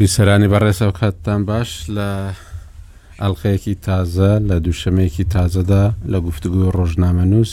بیسەرانی بەڕێز ئەو کاتتان باش لە ئەلقەیەکی تازە لە دووشەمەیەکی تازەدا لە گفتوگوی ڕۆژنامە نووس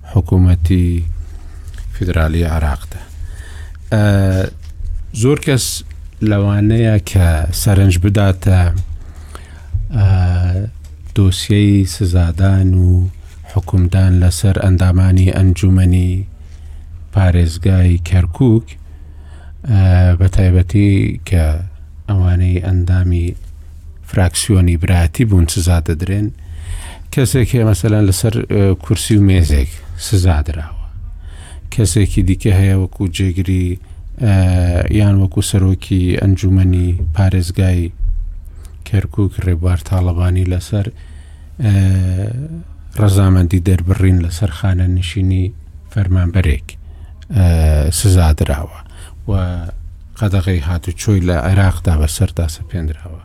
حکوومەتی فیدرالی عێراقدا زۆر کەس لەوانەیە کە سەرنج بداتە دۆسیەی سزادان و حکومدان لەسەر ئەندامانی ئەنجومنی پارێزگای کەرکک بە تایبەتی کە ئەوانەی ئەندامی فراکسیۆنی برایەتی بوون سزا دەدرێن کەسێک هەیە مەسەلەن لەسەر کورسی و مێزێک سزا دراوە کەسێکی دیکە هەیە وەکو جێگری یان وەکو سەرۆکی ئەنجومنی پارێزگای کەرکک ڕێبوار تاالبانی لەسەر ڕەزامەندی دەربڕین لەسەر خانە نشینی فەرمانبەرێک سزا دراوە و قەدەغەی هاتوچۆی لە عێراقدا بەسەردا سەپێندراوە،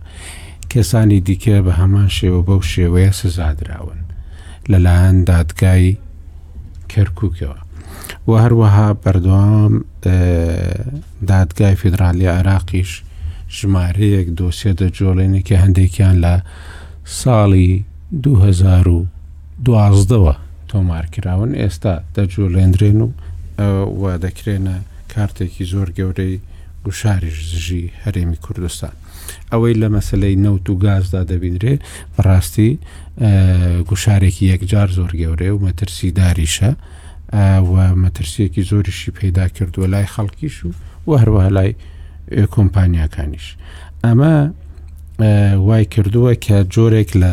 کەسانی دیکە بە هەمان شێوە بەو شێوەیە سزادراون لەلایەن دادگای کەرکووکەوە و هەروەها بەردەوام دادگای فیدراالی عێراقیش ژمارەیەک دۆسیە دەجۆڵێنی کە هەندێکیان لە ساڵی 2012ەوە تۆمارکراون ئێستا دەجوولێندرێن و و دەکرێنە کارتێکی زۆر گەورەی گوشاریش دژی هەرێمی کوردستان ئەوەی لە مەسلەی نەوت و گازدا دەبینرێ بەڕاستی گوشارێکی یەکجار زۆر گەورەیە و مەترسی داریشە و مەترسیەکی زۆریشی پەیدا کردووە لای خەڵکیش و و هەروەها لای کۆمپانیاکانیش ئەمە وای کردووە کە جۆرێک لە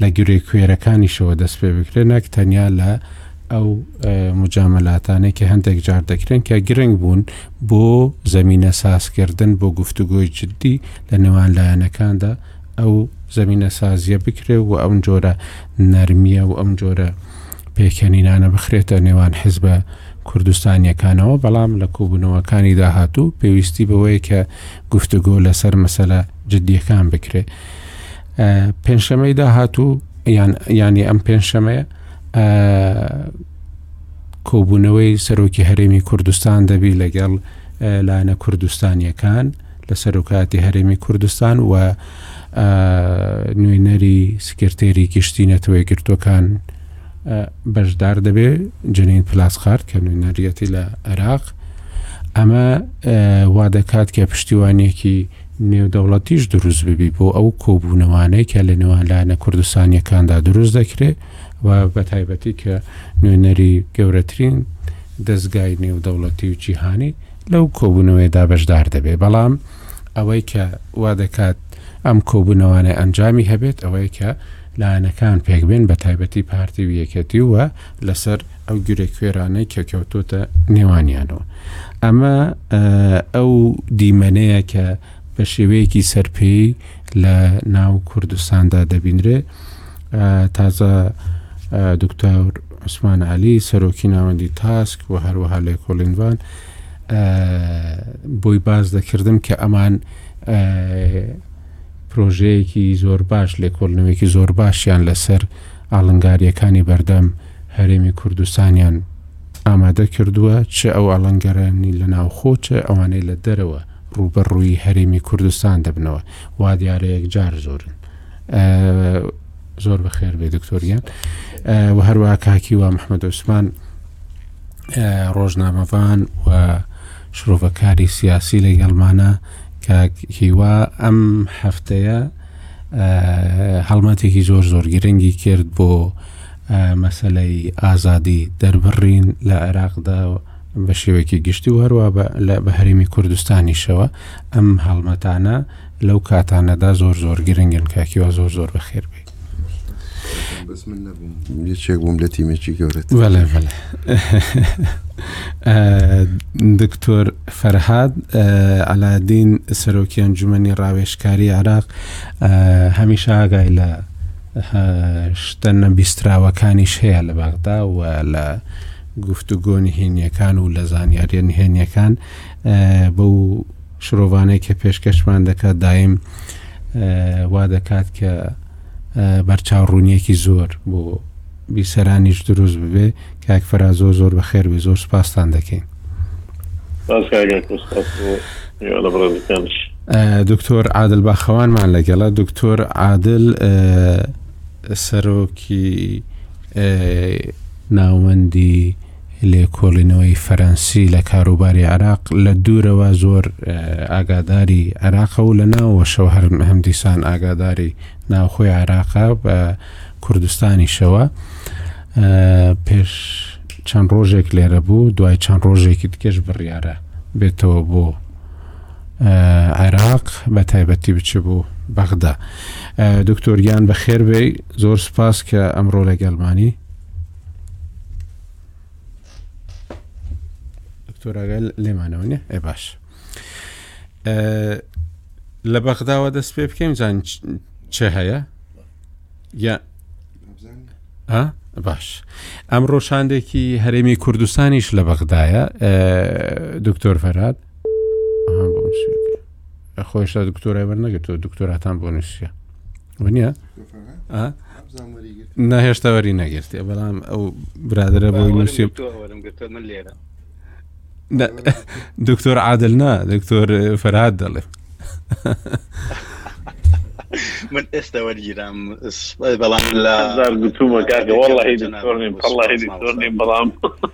لە گورێکوێرەکانیشەوە دەست پێ بکرێت نەک تەنیا لە ئەو مجاملاتانەی کە هەندێک جار دەکرێن کە گرنگ بوون بۆ زمینە سازکردن بۆ گفتوگۆی جددی لە نێوان لایەنەکاندا ئەو زمینە سازیە بکرێ و ئەم جۆرە نەرمیە و ئەم جۆرە پێکەنینانە بخرێتە نێوان حزبە کوردستانیەکانەوە بەڵام لە کۆبوونەوەکانی داهاتوو پێویستی بەوەیە کە گفتوگۆ لەسەر مەسەلە جددیەکان بکرێت. پێنجشەمەی داهاتوو یان ینی ئەم پێنجشەمەیە کۆبوونەوەی سەرۆکی هەرێمی کوردستان دەبی لەگەڵ لاەنە کوردستانیەکان لە سەرۆکاتی هەرێمی کوردستان و نوێنەری سکرتێری گشتی نەتەوەی گرتوەکان بەشدار دەبێ جنین پلاسخار کە نوێنەریەتی لە عێراق ئەمە وا دەکات کە پشتیوانیەکی نێودەوڵەتیش دروست ببی بۆ ئەو کۆبوونەوانەی کە لە نێوان لایەنە کوردستانیەکاندا دروست دەکرێ و بە تایبەتی کە نوێنەری گەورەترین دەستگای نێودەوڵەتی و جیهانی لەو کۆبوونەوەیدا بەشدار دەبێ بەڵام ئەوەی کە وا دەکات ئەم کۆبوونەوانە ئەنجامی هەبێت ئەوەیە کە لایەنەکان پێکبێن بە تایبەتی پارتی و یەکەتی وە لەسەر ئەو گورە کوێرانەی کە کەوتۆتە نێوانیان و ئەمە ئەو دیمەنەیە کە بە شێوەیەکی سەرپێی لە ناو کوردستاندا دەبینرێ تازە دکتۆر عوسمان علی سەرۆکی ناوەندی تاسک و هەروەها لێ کۆلینڤان بۆی باز دەکردم کە ئەمان پرۆژەیەکی زۆر باش لێکۆڵنەوەیەکی زۆر باشیان لەسەر ئاڵنگاریەکانی بەردەم هەرێمی کوردستانیان ئامادە کردووە، چ ئەو ئاڵنگەرانی لە ناوخۆ چ ئەوانەی لە دەرەوە ڕووبەڕووی هەرێمی کوردستان دەبنەوە، وا دیارە یەکجار زۆرن. زۆر بەخێر بێ دکتۆر گیان و هەروە کاکی وا مححمد عوسمان ڕۆژنامەڤان و شرۆڤەکاری سیاسی لە گەڵمانە کاکیوا ئەم هەفتەیە هەڵمەتێکی زۆر زۆر گرنگی کرد بۆ مەسەلەی ئازادی دەربڕین لە عێراقدا بە شێوەیەکی گشتی و هەروە بە هەرێمی کوردستانیشەوە ئەم هەڵمەتانە لەو کاتانەدا زۆر زۆر گرنگن کاکیوا زۆر زۆر بەخێر بێت. بەس من نەبووم یەکێک بووم لە تیمێکی گەورەت بەڵێ بەڵێ دکتۆر فەرهاد علادین سەرۆکی ئەنجومی ڕاوێشکاری عراق هەمیشە ئاگای لە شتە نەبیستراوەکانیش هەیە لە بەغدا و لە گفتوگۆ نهێنیەکان و لە زانیاریە نهێنیەکان بەو شرۆڤانەی کە پێشکەشمان دەکات دایم وا دەکات کە بەرچاوڕوونیەکی زۆر بۆ بیسەرانیش دروست ببێ کاک فەرا زۆر زۆر بە خێر بێ زۆر سپاستان دەکەین. دکتۆر عادل باخەوانمان لەگەڵە دکتۆر عادل سەرۆکی ناوەندی لێکۆڵینەوەی فەرەنسی لە کاروباری عراق لە دوورەوە زۆر ئاگاداری عراقە و لە ناوەشەوە هەر هەمدیسان ئاگاداری ناوخۆی عراقە بە کوردستانی شەوە پێش چەند ڕۆژێک لێرە بوو دوای چەند ڕۆژێکی تکێش بڕیاە بێتەوە بۆ عێراق بە تایبەتی بچبوو بەغدا دکتۆریان بەخێربێ زۆر سپاس کە ئەمڕۆ لەگەلمانی دکتۆراگەل لێمانەوە نیە ئێ باش لە بەغداوە دەست پێ بکەین زان چه هەیە یا باش ئەم ڕۆشاندێکی هەرێمی کوردستانیش لە بەغدایە دکتۆر فەرات خۆشتا دکتۆرای بەر نەگرتەوە دکتۆراتان بۆ نووسە نیە ناهێشتا وەری نەگرتێ بەڵام ئەو برادرە بۆی نووسی دکتۆر عادل نا دکتۆر فەرهاد دەڵێ من ئێستا وەرگیرام بەڵام لە گوتومە کاکە وەڵی دکتۆر نیم بەڵام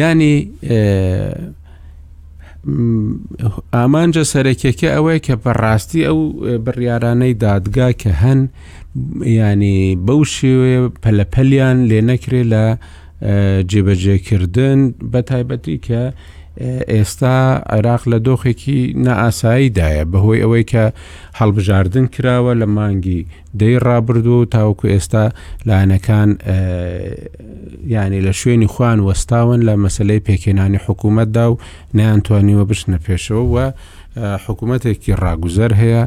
یانی ئامانجە سەرەکیەکە ئەوەیە کە بەڕاستی ئەو بڕیارانەی دادگا کە هەن ینی بەو شێوێ پەلەپەلیان لێ نەکرێ لە جێبەجێکردن بە تایبەتی کە ئێستا عێراق لە دۆخێکی نائاساییدایە بەهۆی ئەوەی کە هەڵبژاردن کراوە لە مانگی دەی ڕابردوو و تاوەکو ئێستا لایەنەکان یانی لە شوێنی خوان وەستاون لە مەسلەی پێکێنانی حکوومەتدا و نەیانتوانیوە بچنە پێشەوە و حکوومەتێکی ڕاگوزەر هەیە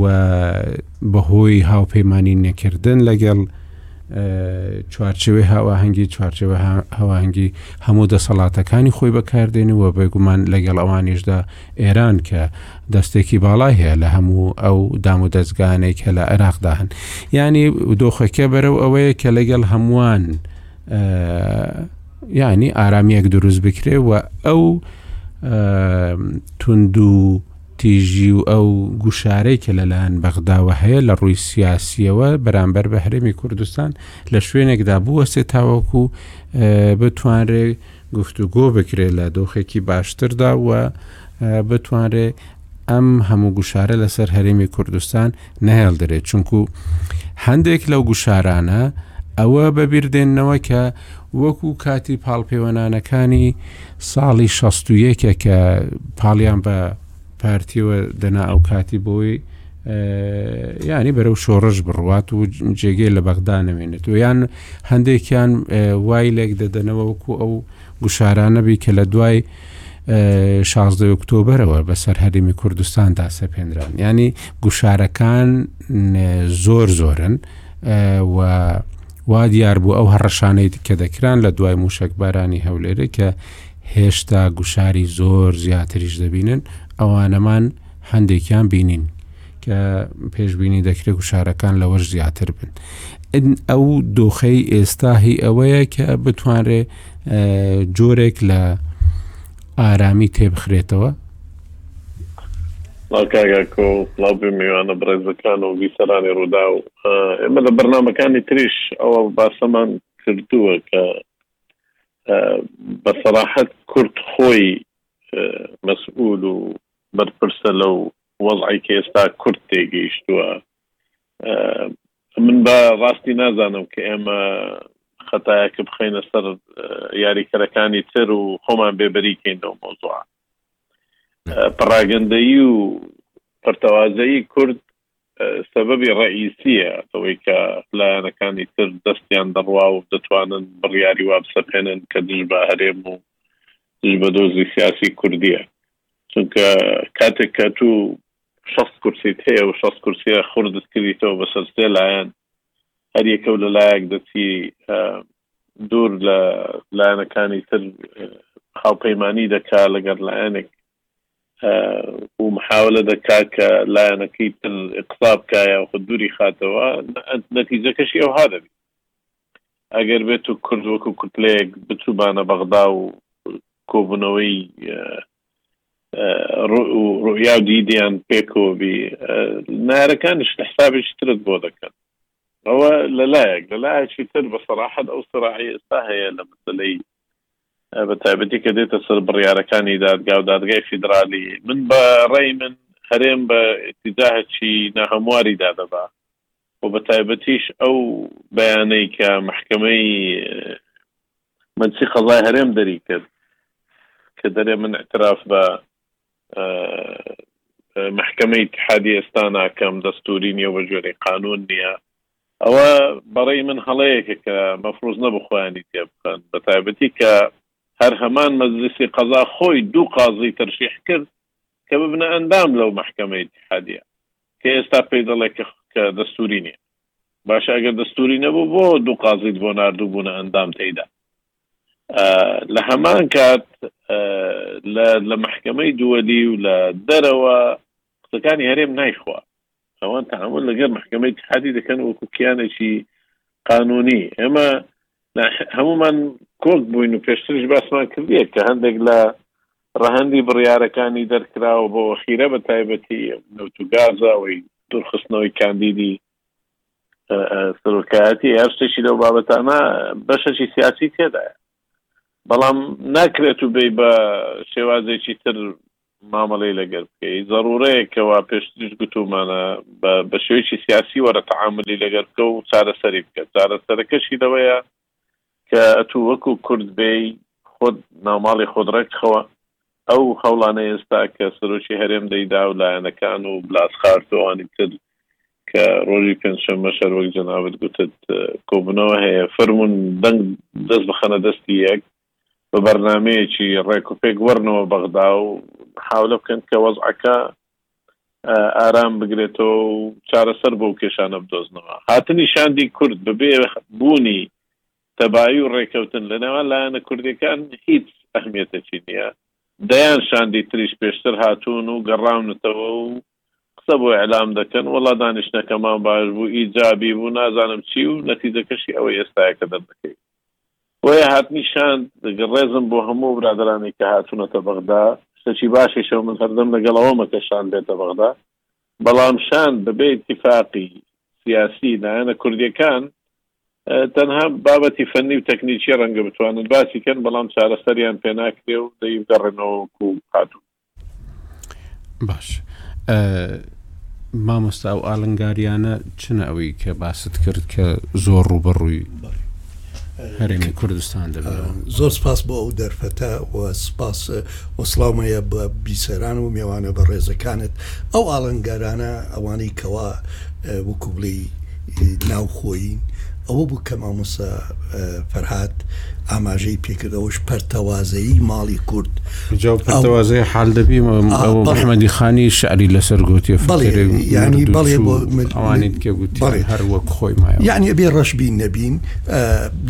و بەهۆی هاوپەیمانانی نەکردن لەگەڵ چوارچەوەی هاواهەنگی چوارچەوە هەواهنگگی هەموو دەسەڵاتەکانی خۆی بەکاردێنی و بێگومان لەگەڵ ئەوانیشدا ئێران کە دەستێکی باڵای هەیە لە هەموو ئەو دام و دەستگانێک هە لە عێراقدا هەن ینی دۆخەکە بەرەو ئەوەیە کە لەگەڵ هەمووان ینی ئارامیەک دروست بکرێ و ئەو تونند و تیژی و ئەو گوشارەی کە لەلایەن بەغداوە هەیە لە ڕووی سیاسیەوە بەرامبەر بە هەرێمی کوردستان لە شوێنێکدا بووە سێ تاوەکو بتوانرێ گفتوگۆ بکرێت لە دۆخێکی باشتردا و بتوانرێ ئەم هەموو گوشارە لەسەر هەرێمی کوردستان نەهێڵدرێت چونکو هەندێک لەو گوشارانە ئەوە بەبیردێنەوە کە وەکو کاتی پاڵپێوەنانەکانی ساڵی 16ە کە پاڵیان بە پارتیەوە دەنا ئەو کاتی بۆی ینی بەرەو شۆڕش بڕوات و جێگەی لە بەغدا نەمێنێت و یان هەندێکیان وای لێک دەدەنەوە وەکو ئەو گوشارانەبی کە لە دوای 16 ئۆکتۆبرەوە بەسەر هەرمی کوردستاندا سەپێنران ینی گوشارەکان زۆر زۆرن و وا دیار بوو ئەو هەڕەشانەی کە دەکران لە دوای موشک بارانی هەولێرە کە هێشتا گوشاری زۆر زیاتریش دەبینن، ئەوانەمان هەندێکیان بینین کە پێشببینی دەکرێت گوشارەکان لەوەش زیاتر بن. ئەو دۆخەی ئێستا هی ئەوەیە کە بتوانرێ جۆرێک لە ئارامی تێبخرێتەوە کاگاکۆ و سلااوبی میوانە بڕێزەکان و ویسەرانی ڕوودا و ئێمە لە بەرنمەکانی تریش ئەوە باسەمان کردووە کە بە سەراحەت کورد خۆی مەسئول و بەرپرسە لەو وەزعەی کە ئێستا کورد تێگەیشتووە من بە ڕاستی نازانم کە ئێمە خەتایەکە بخەینە سەر یاریکەرەکانی تر و خۆمان بێبەریکەینەوە مۆزوع پراگەندەی و پرتەوازەی کورد سەبەبی ڕەئیسییە ئەوەی کە لایەنەکانی تر دەستیان دەڕوا و دەتوانن بڕیاری وا بسەپێنن کە دژ بە هەرێم و دژ بە دۆزی سیاسی کوردییە. چونکە کاتێک کە توو شەست کورسیت هەیە و شەست کورسییە خوردت کردیتەوە بەسەر سێ لایەن، هەر یەکە و لە لایەک دەچی دوور لە لایەنەکانی تر هاوپەیمانی دەکا لەگەڵ لایەنێک و محاولە دەکا کە لایەنەکەی تر قسا بکایە و خود دووری خاتەوە نەتیجەکەشی ئەو ها دەبی ئەگەر بێت و کورد وەکو کوتلەیەک بچوبانە بەغدا و کۆبوونەوەی ڕوئیا و دیدیان پێکەوە بی نارەکانش حسابش ترت بۆ دەکەن ئەوە لەلایەک لەلایەکی تر بە سەراحەت ئەو سراعی ئێستا هەیە لە مەسلەی بە تایبەتی کە دێتە سەر بڕیارەکانی دادگا و دادگای فیدرالی، من بە ڕای من هەرێم بە ئیتیجاهەکی ناهەمواری دا دەبا و بە تایبەتیش ئەو بەیانەی کە مەحکەمەی مەجلسی قەزای هەرێم دەری کرد کە دەرێ من ئیعتراف بە مەحکەمەی ئیتحادی ئێستا ناکەم، دەستووری نیە و بە گوێرەی قانوون نیە، ئەوە بەڕەی من هەڵەیەکە کە مەفروز نەبوو خۆیانی تێبخەن بەتایبەتی کە هەر هەمان مەجلیسی قەزا خۆی دوو قازی تەرشیح کرد کە ببنە ئەندام لەو مەحکەمە ئیتحادیە کە ئێستا پێی دەڵێ کە کە دەستوری نیە باشە ئەگەر دەستوری نەبوو بۆ دوو قازیت بۆ ناردوو بوونە ئەندام تێیدا لە هەمان کات لە محکمەی دووەلی و لە دەرەوە قسەکانی هەرێم نایخوا. ئەوان تەعامول لەگەر مەحکەمەی ئیتحادی دەکەن وەکو کیانێکی قانونی. ئێمە هەموومان کۆک بووین و پێشتریش باسمان کردیە کە هەندێک لە ڕەهەندی بڕیارەکانی دەرکراوە بۆ وەخیرە بە تایبەتی نەوت و گازە ئەوەی دوورخستنەوەی کاندیدی سەرۆکایەتی هەر شتێکی لەو بابەتانە بەشەشی سیاسی تێدایە بەڵام ناکرێت و بێ بە شێوازێکی تر مامەڵەی لەگەر بکەی زەڕوورەیە کەوا پێشتریش گوتوومانە بە بە شێوەیەکی سیاسی وەرە تەعامولی لەگەر بکە و چارەسەری بکە چارەسەرەکەشی لەوەیە کە ئەتوو وەکوو کورد بێی خۆت ناوماڵی خۆت ڕێک خەوە ئەو هەوڵانەی ئێستا کە سەرۆکی هەرێم دەیدا و لایەنەکان و بلاس خارت و ئەوانی تر کە ڕۆژی پێنجشەممە شەر وەک جەنابت گوتت کۆبوونەوە هەیە فەرموون دەنگ دەست بخەنە دەستی یەک بە بەرنامەیەکی ڕێک و پێک وەرنەوە بەغدا و حاولە بکەن کە وەزعەکە ئارام بگرێتەوە و چارەسەر بۆ کێشانە بدۆزنەوە هاتنی شاندی کورد بەبێ بوونی تەبایی و ڕێکەوتن لە نێوان لایەنە کوردەکان هیچ ئەهمیەتەکی نییە دەیان شاندی تریش پێشتر هاتوون و گەڕاونەتەوە و قسە بۆ ئیعلام دەکەن وەڵا دانیشتنەکەمان باش بوو ئیجابی بوو نازانم چی و نەتیجەکەشی ئەوەی ئێستایە کە دەردەکەوی بۆیە هاتنی شاند ڕێزم بۆ هەموو برادرانی کە هاتوونەتە بەغدا شتەکی باشیشەوە من هەردەم لەگەڵ ئەوەمە کە شاند بێتە بەغدا بەڵام شاند بەبێ اتفاقی سیاسی لایەنە کوردیەکان تەنها بابەتی فەنی و تەکنیکی ڕەنگە بتوانن باسی کەن بەڵام چارەسەریان پێناکرێ و دەیگەڕێنەوە و هاتوو باش مامۆستا ئەو ئالنگاریانە چنە ئەوەی کە باست کرد کە زۆر ڕوبەڕووی هەرێمی کوردستان دەبێت زۆر سپاس بۆ ئەو دەرفەتە و سپاس وەسلااومەیە بە بیسەران و مێوانە بە ڕێزەکانت ئەو ئاڵنگەرانە ئەوانەی کەوا وکوبلی ناوخۆیی ئەوە بوو کە مامۆستا فەرهاد ئاماژەی پێکرد ئەوەش پەرتەوازەیی ماڵی کورد جاو پەرتەوازەی حال دەبی محمدی خانی شعری لەسەر گوتی ینی بەڵێ ئەوانی کە گوتی هەر وەک خۆی ما یعنی بێ ڕەشبین نەبین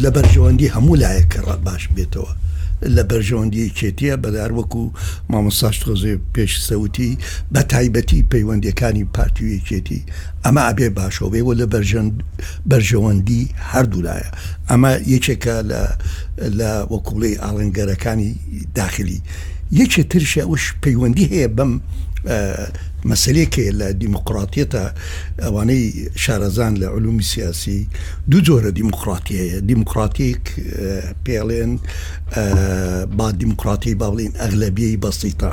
لە بەرژەوەندی هەموو لایەک کە ڕە باش بێتەوە لە بەرژەوەندی کێتیە بەدار وەکو مامۆساش تۆزێ پێشسەوتی بە تایبەتی پەیوەندەکانی پارتیویەکێتی ئەمە ئەبێ باشەوە بێ و لە بەرژەوەندی هەردوو لایە. ئەمە یەکێکە لە وەکوو بڵێی ئاڵنگەرەکانی داخلی. یەکێ ترشی ئەوش پەیوەندی هەیە بەم مەسەلەیەکێ لە دیموقڕاتیەتا ئەوانەی شارەزان لە علومی سیاسی دوو جۆرە دیموقڕاتی هەیە. دیموقڕاتیک پێڵێن با دیموقڕاتی با بڵێن ئەغلەبیەی بەسیتە.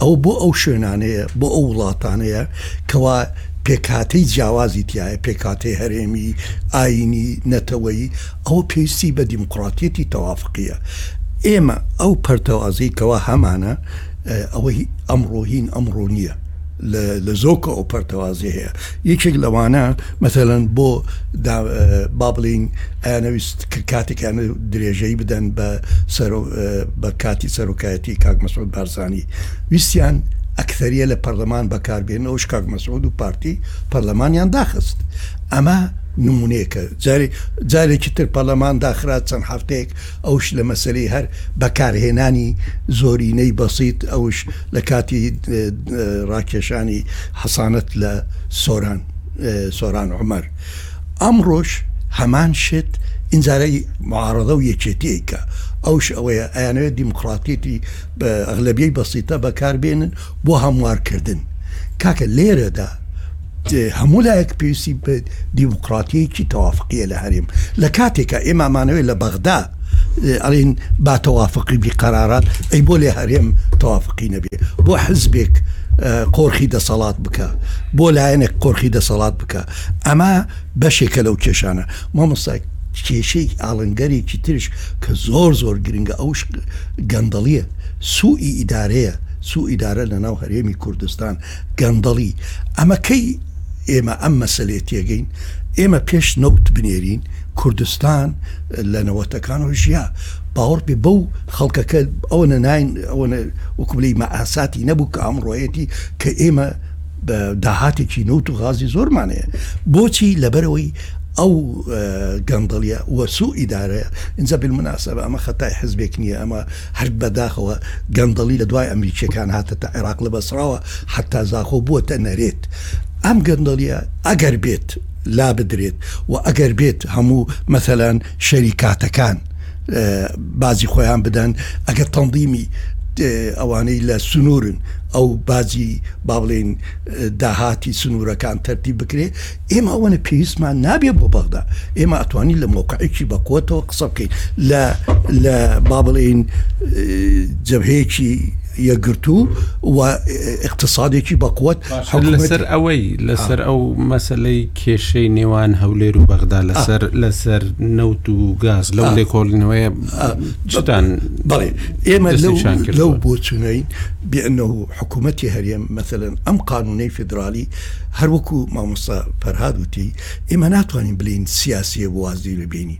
ئەوە بۆ ئەو شوێنانەیە، بۆ ئەو وڵاتانەیە کەوا پێکهاتەی جیاوازی تیایە، پێکهاتەی هەرێمی، ئاینی، نەتەوەیی، ئەوە پێویستی بە دیموقراتیەتی تەوافقیە. ئێمە ئەو پەرتەوازەی کەوا هەمانە ئەوەی ئەمڕۆ هین ئەمڕۆ نییە. لە زۆکە ئەو پەرتەوازی هەیە یەکێک لەوانە مەسەلەن بۆ با بڵین ئەیانەویست کە کاتێکیان درێژەی بدەن بە سەرۆ بە کاتی سەرۆکایەتی کاک مەسعود بارزانی ویستیان ئەکثەریە لە پەرلەمان بەکار بێن ئەوش کاک مەسعود و پارتی پەرلەمانیان داخست ئەمە نمونەیەکە جارێ جارێکی تر پەرلەمان داخرا چەند هەفتەیەک ئەوش لە مەسەلەی هەر بەکارهێنانی زۆرینەی بەسیت ئەوش لە کاتی ڕاکێشانی حەسانەت لە سۆران سۆران عومەر ئەمڕۆش هەمان شت ئینجارە معارەزە و یەکێتی ئەیکا ئەوش ئەوەیە ئەیانەوێت دیموکڕاتیەتی بە ئەغلەبیەی بەسیتە بەکار بێنن بۆ هەموار کردن کاکە لێرەدا هەموو لایەک پێویستی بە دیموکڕاتیەکی تەوافقیە لە هەرێم لە کاتێکا ئێمە ئەمانەوێت لە بەغدا ئەڵین با تەوافقی بی قەرارات ئەی بۆ لێ هەرێم تەوافقی نەبێ بۆ حزبێک قۆرخی دەسەڵات بکە بۆ لایەنێک قۆرخی دەسەڵات کە ئەمە بەشێکە لەو کێشانە مامۆستا کێشەی ئاڵنگەرێکی ترش کە زۆر زۆر گرنگە ئەو گەندەڵیە سوئی ئیدارەیە سو ئیدارە لە ناو هەرێمی کوردستان گەندەڵی ئەمە کەی ئێمە ئەم مەسلێ تێگەین ئێمە پێش نەوت بنێرین کوردستان لە نەوەتەکان و ژیا باوەڕ پێ بەو خەڵکەکە ئەوە نەناین ئەوە وەکوبلی مە ئاساتی نەبوو کە ئەمڕۆیەتی کە ئێمە داهاتێکی نەوت و غازی زۆرمان هەیە بۆچی لەبەرەوەی ئەو گەندەڵیە وەسوو ئیدارەیە ئینجا بالمناسبە ئەمە خەتای حزبێک نییە ئەمە هەر بەداخەوە گەندەڵی لە دوای ئەمریکیەکان هاتە تا عێراق لە بەسراوە حتا زاخۆ بووەتە نەرێت ئەم گەندەڵیە ئەگەر بێت لا بدرێت و ئەگەر بێت هەموو مەسەلەن شەریکاتەکان باجی خۆیان بدەن ئەگەر تەنظیمی ئەوانەی لە سنوورن ئەو باجی با بڵێن داهاتی سنوورەکان تەرتی بکرێ ئێمە ئەوەنە پێویستمان نابێ بۆ بەغدا ئێمە ئەتوانی لە مۆقعێکی بە کۆتەوە قسە بکەین لە لە با بڵێن جەبهەیەکی یەکگرتوو و ئیقتسادێکی بەقوەت حکومەت لەسەر ئەوەی لەسەر ئەو مەسلەی کێشەی نێوان هەولێر و بەغدا لەسەر لەسەر نەوت و گاز لەو لێکۆڵینەوەیە چتان بڵێ ئێمە لەو بۆچونەی بێنە و حکوومەتتی هەرێم مەسەن ئەم قانونەی فدرالی هەروەکو مامۆستا فەرهاد وتی ئێمە ناتوانین بلین سیاسیە بوازی ببینی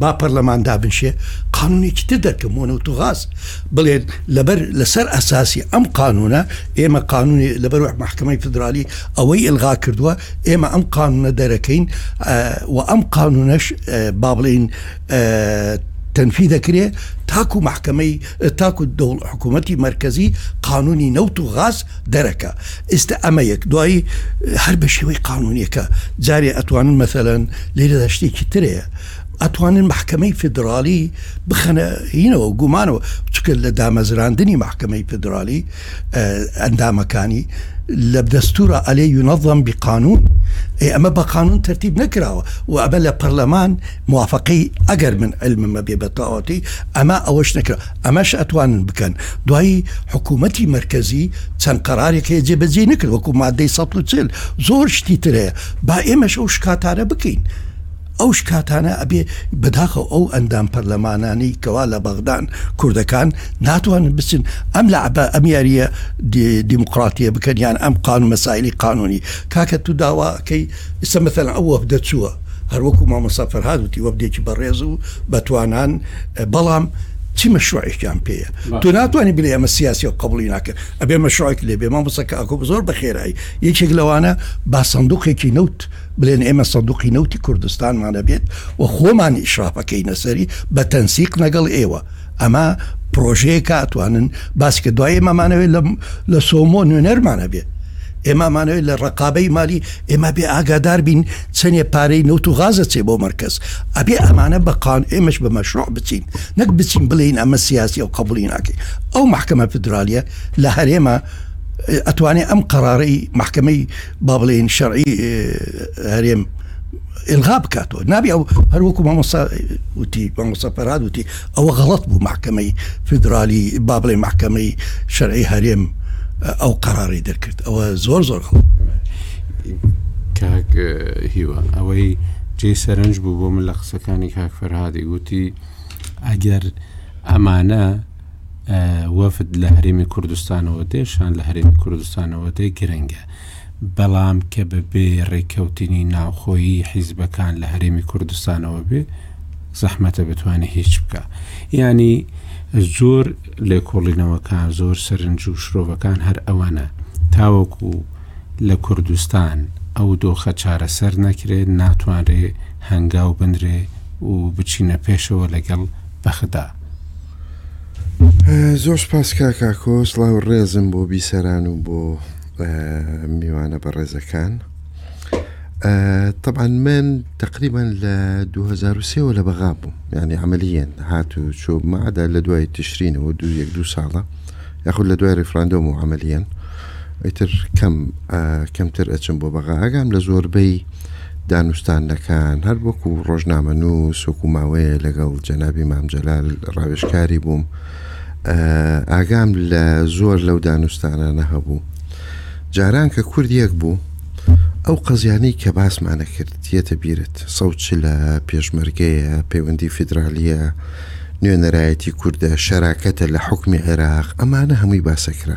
با پەرلەمان دابنشێ قانونێکی تر دەرکەم بۆ نەوت و غاز بڵێن لەبەر لەسەر ئەساسی ئەم قانونە ئێمە قانونی لەبەر محکمەی فدرالی ئەوەی ئلغا کردووە ئێمە ئەم قانونە دەرەکەین و ئەم قانونەش با بڵین تەنفی دەکرێ تاکو محکمەی تاکو دەوڵ حکومەتی مەرکەزی قانونی نەوت و غاز دەرەکا ئیستە ئەمە یەک دوایی هەر بە شێوەی قانونیەکە جارێ ئەتوانن مەسەلەن لێرەدا شتێکی ترەیە ئەتوانن محکمەی فدرالی بخەنە هینەوە گومانەوە چکە لە دامەزراندنی محکمەی فدرالی ئەندامەکانی لە دەستورە ئەلێ یونەظەم بقانون ئەمە بە قانون تەرتیب نەکراوە و ئەمە لە پەرلەمان موافەقەی ئەگەر من علمم هەبێ بە تەواوەتی ئەما ئەوەش نەکرا ئەمەش ئەتوانن بکەن دوایی حکوومەتی مرکزی چەند قەرارێک هەیە جێبەجێ نکرد وەکو مادەی ١40 زۆر شتی ترەیە با ئێمەش ئەو شکاتانە بکەین ئەو شکاتانە ئەبێ بەداخە ئەو ئەندام پەرلەمانانی کەوا لە بەغدان کوردەکان ناتوانن بچن ئەم لە عبە ئەم یاریە دیموکراتیە بکەن یان ئەم قان مەسایلی قانونی کاکە تو داواکەی ئیستا مەسەلەن ئەو وەفدە چووە، هەر وەکو مامۆستا فەرهاد وتی وەفدێکی بەڕێز و بەتوانان، بەڵام چ مەشروعێکیان پێیە؟ تۆ ناتوانی بلێ ئەمە سیاسیە و قەبوڵی ناکەن، ئەبێ مەشروعێک لێ بێ. مامۆستا کاکۆ زۆر بە خێرایی یەکێک لەوانە با سەندوقێکی نەوت بلێن ئێمە سەندوقی نەوتی کوردستانمان هەبێت و خۆمان ئیشراف ئەکەینە سەری بە تەنسیق لەگەڵ ئێوە، ئەمە پرۆژەیەکە ئەتوانن باس کە دوای ئێمەمانەوێت لە سۆمۆ نوێنەرمانە بێت ئێمامانەوێت لە ڕقابەی مالی ئێمە بێ ئاگادار بین چەنێ پارەی نەوت و غازە چێ بۆ مرکز ئەبێ ئەمانە بەقان ئێمەش بە مەشروع بچین نەک بچین بڵین ئەمە سیاسی و قبولی ناکەین ئەو محکمە فدرالیە لە هەرێمە ئەتوانێت ئەم قەرارەی محکمەی با بڵێن شەرعی هەرێم ئلغا بکاتەوە نابێ ئەو هەروەکو مامۆسا وتی مامۆسا پەراد وتی ئەوە غەڵەت بوو مەحکەمەی فیدرالی با بڵێین مەحکەمەی شەرعی هەرێم ئەو قەراری دەرکرد ئەوە زۆر زۆر غەڵەت کاک هیوا ئەوەی جێ سەرنج بوو بۆ من لە قسەکانی کاک فەرهادی گوتی ئەگەر ئەمانە وەفد لە هەرێمی کوردستانەوە دێشان لە هەرێمی کوردستانەوە دەی گرنگە بەڵام کە بە بێ ڕێککەوتنی ناوخۆیی حیزبەکان لە هەرێمی کوردستانەوە بێ زەحمەتە بتوانێت هیچ بکە ینی زۆر لێکۆڵینەوەکان زۆر سەرنج و شرۆڤەکان هەر ئەوەنە تاوەکو لە کوردستان ئەو دۆخە چارەسەر نەکرێت ناتوانرێ هەنگاو بنرێ و بچینە پێشەوە لەگەڵ بەخدا زۆر پاسکاکاکۆ سڵاو ڕێزم بۆ بیسەران و بۆ میوانە بەڕێزەکان طبعاان من تقریبان لە 2023ەوە لە بەغا بووم یعنی عملیەن هات و چۆ مادا لە دوای تشرینەوە دو یەک دو ساڵە یاخود لە دوای ریفراندۆم و عملیەن ئیتر کەم کەمتر ئەچم بۆ بەغا ئەگام لە زۆربەی دانوستانەکان هەر وەکو ڕۆژنامە نووس وەکو ماوەیە لەگەڵ جەنابی مامجلال ڕاوێشکاری بووم ئاگام لە زۆر لەو دانوستانانە هەبوو جاران کە کورد یەک بوو ئەو قەزیانەی کە باسمانە کرد یەتە بیرت سەوچ لە پێشمەرگەیە پەیوەندی فیدراالیە نوێنەرایەتی کووردە شەراکەتە لە حکومی عێراق ئەمانە هەمووی باسەکرا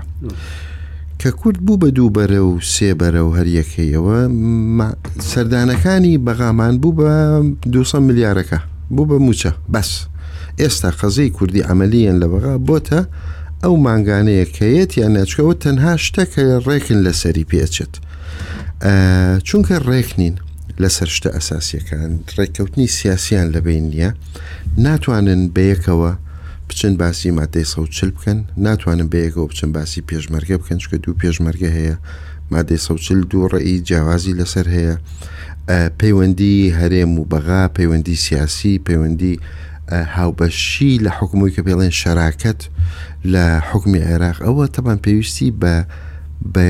کە کورد بوو بە دوو بەرە و سێ بەرە و هەریەکەیەوە سەردانەکانی بەغامان بوو بە 200 ملیارەکە بوو بە موچە بەس ئێستا قەزێی کوردی عەمەلیەن لە بەغا بۆتە ئەو مانگانەیە کە یەت یان ناچکەوە تەنها شتە کە ڕێکن لەسەری پێچێت چونکە ڕێک نین لەسەر شتە ئەساسیەکان ڕێککەوتنی سیاسیان لەبین نییە ناتوانن بەیەکەوە بچن باسی مادەی سەوت چل بکەن ناتوانن بەیەکەوە بچن باسی پێشمەرگە بکەن چکە دوو پێشمەرگە هەیە مادەی سەد و چل دوو ڕەئی جیاوازی لەسەر هەیە پەیوەندی هەرێم و بەغا پەیوەندی سیاسی پەیوەندی هاوبەشی لە حکومی کە پێڵێن شەراکەت لە حکومی عێراق ئەوە تەبان پێویستی بە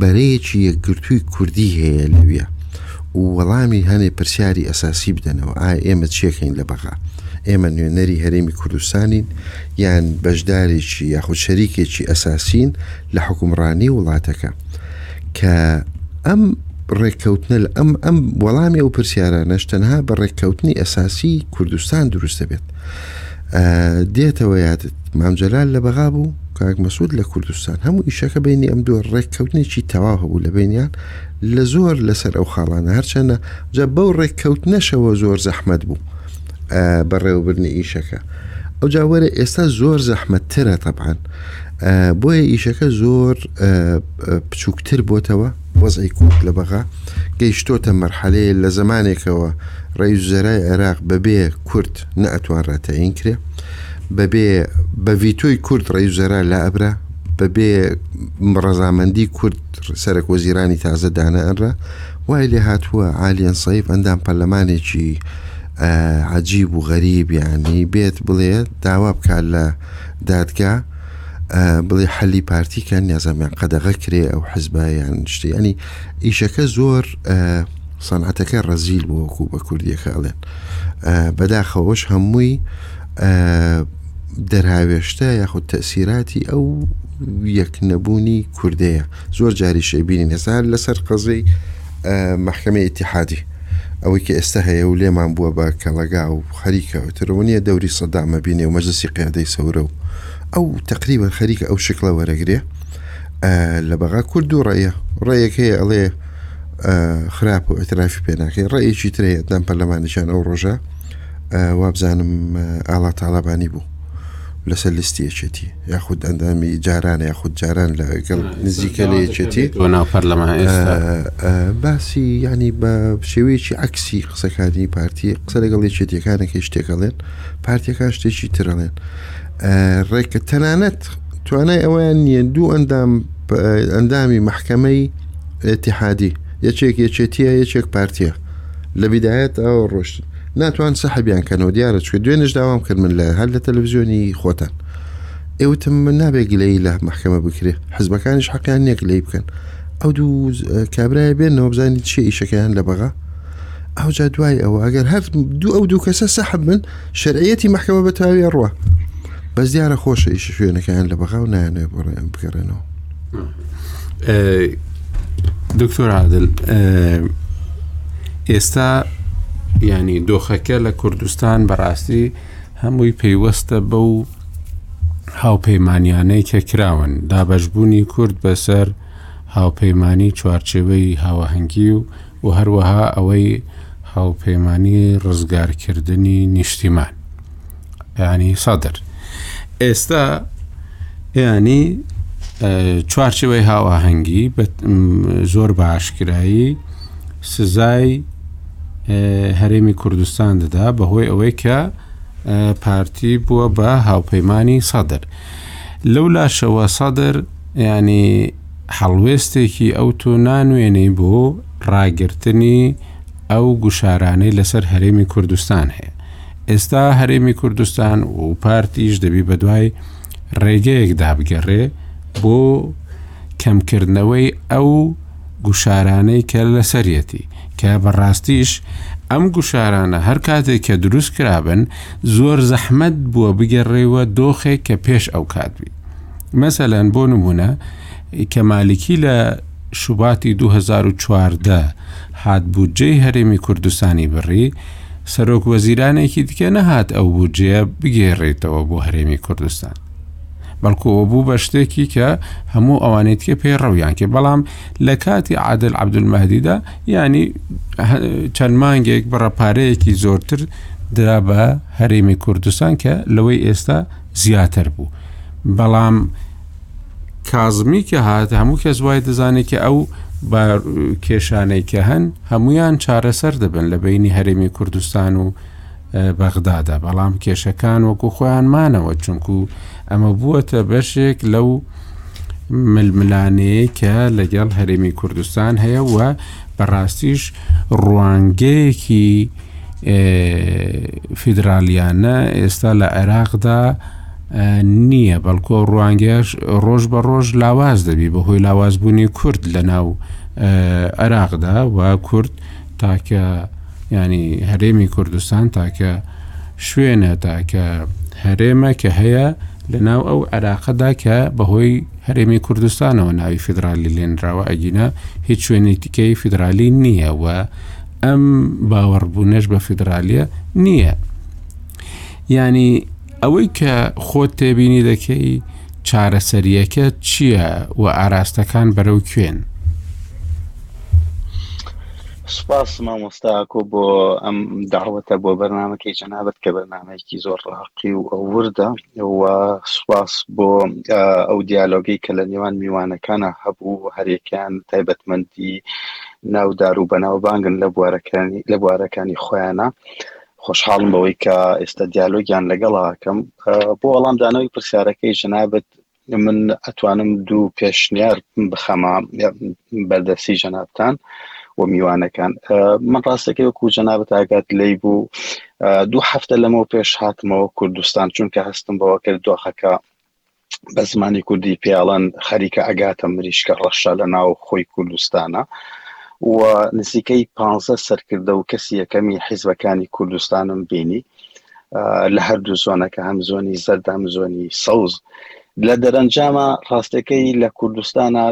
بەرەیەکی یەکگرتووی کوردی هەیە لەوە و وەڵامی هەنێ پرسیاری ئەساسی بدەنەوە ئا ئێمە چیەکەین لە بەغا ئێمە نوێنەری هەرێمی کوردستانین یان بەشدارێکی یاخود شەریکێکی ئەساسین لە حکومڕانی وڵاتەکە کە ئەم ڕێککەوتنە لە ئەم ئەم وەڵامی ئەو پرسیارانەش تەنها بە ڕێککەوتنی ئەساسی کوردستان دروست دەبێت دێتەوە یادت مامجلال لە بەغا بوو کاک مەسود لە کوردستان هەموو ئیشەکە بینی ئەم دووە ڕێککەوتنێکی تەوا هەبوو لە بینیان لە زۆر لەسەر ئەو خاڵانە هەرچەندە جا بەو ڕێککەوت نەشەوە زۆر زەحمەت بوو بەڕێوەبردنی ئیشەکە ئەوجا وەرە ئێستا زۆر زەحمەتترە تەبان بۆیە ئیشەکە زۆر بچووکتر بۆتەوە وەزعی کوک لە بەغا گەیشتۆتە مەرحەلەیە لە زمانێکەوە ڕێزەرای عێراق بەبێ کورد نەتوان ڕاتەین کرێ بەبێ بەڤیتۆی کورد ڕێزەرا لە ئەبرا بەبێ ڕەزامەندی کورد سەرک وەزیرانی تازە دانەئەرا وای لێ هاتووە عالیەن سەیف ئەندام پەرلەمانێکی عەجیب و غەریب یەعنی بێت بڵێ داوا بکا لە دادگا بڵێ حەلی پارتی کە نیازەمیان قەدەغە کرێ ئەو حزبایان شتی ینی ئیشەکە زۆر سەنعەتەکە ڕەزیل بۆکو بە کوردیەکە ئەڵێن بەداخەوەش هەمووی دەرهاوێشتە یاخود تەسیراتی ئەو یەک نەبوونی کوردەیە زۆر جاریش ئەیبینین ئێستا هەر لەسەر قەزەی مەحکەمەی ئیتیحادی ئەوەی کە ئێستا هەیە و لێمان بووە بە کەڵەگا و خەریکە ترەوە نیە دەوری سەدامە بینێ و مەجلسی قیادەی سەورە و ئەو تقریبا خەریکە ئەو شکڵە وەرەگرێ لە بەغا کورد و ڕێە ڕێیەک هەیە ئەڵێ خراپ و ئەترافی پێناکەی ڕێیەکی ترەیە دام پەرلەمانیشان ئەو ڕۆژە وابزانم ئاڵا تاالبانی بوو لەسەر لیستی یەکێتی یاخود ئەندامی جاران یاخود جاران لەگەڵ نزیکە لە یەکێتی بۆ ناو پەرلەمان باسی ینی بە شێوەیەکی عکسی قسەکانی پارتی قسە لەگەڵ یەکێتیەکانەکەی شتێکەڵێن پارتیەکان شتێکی ترەڵێن ڕێکە تەنانەت توانای ئەویان نییە دوو ئەندام ئەندامی مححکەمەی اتحادی یەکێک یەکێتیە یەکێک پارتیە لە بدایەت ئەو ڕۆشت ناتوان سەحبیان کەنەوە دیارە چکە دوێنش داوام کرد من لە هەر لە تەلەڤزیۆنی خۆتان ئێوتم من نابێ گلەی لە محکەمە بکرێ حزبەکانیش حەقیان نییە گلەی بکەن ئەو دوو کابراە بێنەوە بزانین چی ئیشەکەیان لە بەغا ئەوجا دوای ئەوە ئەگەر هەر دوو ئەو دوو کەسە سەحب من شەرعەتی محکەمە بەتاوی ڕوە بەس دیارە خۆشە ئیش شوێنەکەیان لە بەغاو نایانێ بڕێن بگەڕێنەوە دکتۆر عادل ئێستا ینی دۆخەکە لە کوردستان بەڕاستی هەمووی پەیوەستە بە و هاوپەیمانیانەی کە کراون دابەشبوونی کورد بەسەر هاوپەیمانی چوارچێوەی هاوەهەنگی و و هەروەها ئەوەی هاوپەیمانی ڕزگارکردنی نیشتیمان ینی سادر ئێستا ینی چوارچەوەی هاواهەنگی زۆر باشکرایی سزای هەرێمی کوردستان دەدا بەهۆی ئەوەی کە پارتی بووە بە هاوپەیمانانی سادر لەو لاشەوە سادر ینی هەڵوێستێکی ئەو تۆ نانوێنەی بۆ ڕاگررتنی ئەو گوشارانەی لەسەر هەرێمی کوردستان هەیە ئێستا هەرێمی کوردستان و پارتیش دەبی بەدوای ڕێگەیەک دابگەڕێ بۆ کەمکردنەوەی ئەو گوشارانەی کە لەسەرەتی کە بەڕاستیش ئەم گوشارانە هەر کاتێک کە دروست کرابن زۆر زەحمەت بووە بگەڕێوە دۆخێک کە پێش ئەو کات بی مەسەلەن بۆ نمونە کە مالکی لە شوباتی دوو هەزار و چواردە هات بودجەی هەرێمی کوردستانی بڕی، سەرۆک وەزیرانێکی دیکە نەهات ئەو بودجەیە بگێڕێتەوە بۆ هەرێمی کوردستان. بەڵکوەوە بوو بە شتێکی کە هەموو ئەوانێت کە پەیڕەویان کرد بەڵام لە کاتی عادل عبدولمەهدیدا ینی چەند مانگێک بڕەپارەیەکی زۆرتر درا بە هەرێمی کوردستان کە لەوەی ئێستا زیاتر بوو بەڵام کازمی کە هات هەموو کەس وای دەزانێت کە ئەو کێشانەی کە هەن هەمویان چارەسەر دەبن لە بینی هەرێمی کوردستان و بەغدادا بەڵام کێشەکان وەکو خۆیان مانەوە چونکو ئەمە بووەتە بەشێک لەو ململانەیە کە لەگەڵ هەرێمی کوردستان هەیە و بەڕاستیش ڕوانگەیەکی فیدراالیانە ئێستا لە عێراقدا نییە، بەڵکۆ ڕوانگەش ڕۆژ بە ڕۆژ لاواز دەبی بە هۆی لاوازبوونی کورد لە ناو عراقدا و کورد تاکە ینی هەرێمی کوردستان تاکە شوێنە تاکە هەرێمە کە هەیە لە ناو ئەو عراقدا کە بەهۆی هەرێمی کوردستانەوە ناوی فیدرالی لێنراوە ئەگینا هیچ شوێنی تکەی فیدرالی نییە و ئەم باوەڕبوونەش بە فیدرالیە نییە. یانی ئەوەی کە خۆت تێبینی دەکەی چارەسەریەکە چییە و ئاراستەکان بەرەو کوێن؟ سپاس مامۆستاکۆ بۆ ئەم داوەتە بۆ بەرنمەکەی جەنابەت کە بەرنمەیەکی زۆر ڕاقی و ئەو وردە و سپاس بۆ ئەو دیالۆگی کە لە نێوان میوانەکانە هەبوو هەرێکیان تایبەتمەندی ناودار و بەناوبانگن لە بوارەکانی لە بوارەکانی خۆیانە خۆشحاڵم بەوەی کە ئێستا دیالۆگیان لەگەڵا ئەکەم. بۆ وەڵام دانەوەی پرسیارەکەی جەنابت، من ئەتوانم دوو پێشنیار بخەمە بەردەستی جەنابتان و میوانەکان. من ڕاستەکەی وەکو جەنابت ئاگات لێی بوو، دوو هەفتە لەمەو پێش هاتمەوە کوردستان، چونکە هەستم بەوە کرد دۆخەکە بە زمانی کوردی پێیاڵن خەریکە ئەگاتە مریشکە ڕەشە لە ناو خۆی کوردستانە و نزیکەی پ سەرکردە و کەسی یەکەمی حیزبەکانی کوردستانم بینی لە هەردوو زۆنەکە هەم زۆنی زەردەم زۆنی سەوز لە دەرەنجامە ڕاستەکەی لە کوردستانە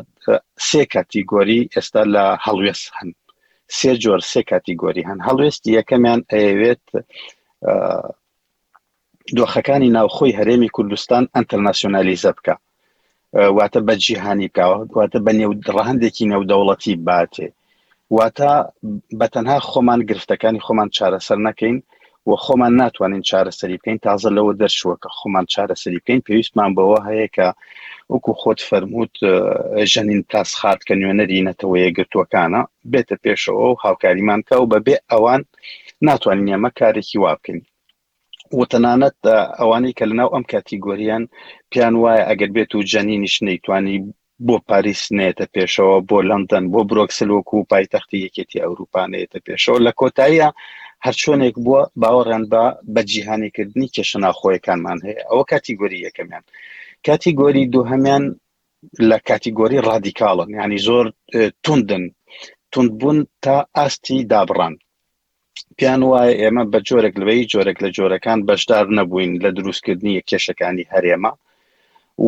سێ کاتیگۆری ئێستا لە هەڵوێست هەن سێ جۆر سێ کاتیگۆری هەن هەڵوێستی یەکەمیان ئەیەوێت دۆخەکانی ناوخۆی هەرێمی کوردستان ئەنتەرناسیۆنالیزە بکە واتە بە جیهانی بکەوە واتە بە نێو ڕەهندێکی نێودەوڵەتی باتێ واتە بە تەنها خۆمان گرفتەکانی خۆمان چارەسەر نەکەین و خۆمان ناتوانین چارەسەری بکەین تازە لەوە دەرچووە کە خۆمان چارەسەری بکەین پێویستمان بەوە هەیە کە وەکو خۆت فەرمووت ژەنین تاسخات کە نوێنەری نەتەوەیە گرتووەکانە بێتە پێشەوە و هاوکاریمان کە و بەبێ ئەوان ناتوانین ئێمە کارێکی وا بکەین و تەنانەت ئەوانەی کە لەناو ئەم کاتیگۆریان پێیان وایە ئەگەر بێت و جەنینیش نەیتوانی بۆ پاریس نێتە پێشەوە بۆ لەندەن بۆ برۆکسل وەکو و پایتەختی یەکێتی ئەوروپانەیەتە پێشەوە لە کۆتاییە هەرچۆنێک بووە باوەڕیان بە بە جیهانیکردنی کێشە ناخۆیەکانمان هەیە ئەوە کاتیگۆری یەکەمیان کاتیگۆری دووهەمیان لە کاتیگۆری ڕادیکاڵن یعنی زۆر توندن توندبوون تا ئاستی دابڕان پێیان وایە ئێمە بە جۆرێک لەوەی جۆرێک لە جۆرەکان بەشدار نەبووین لە دروستکردنی کێشەکانی هەرێمە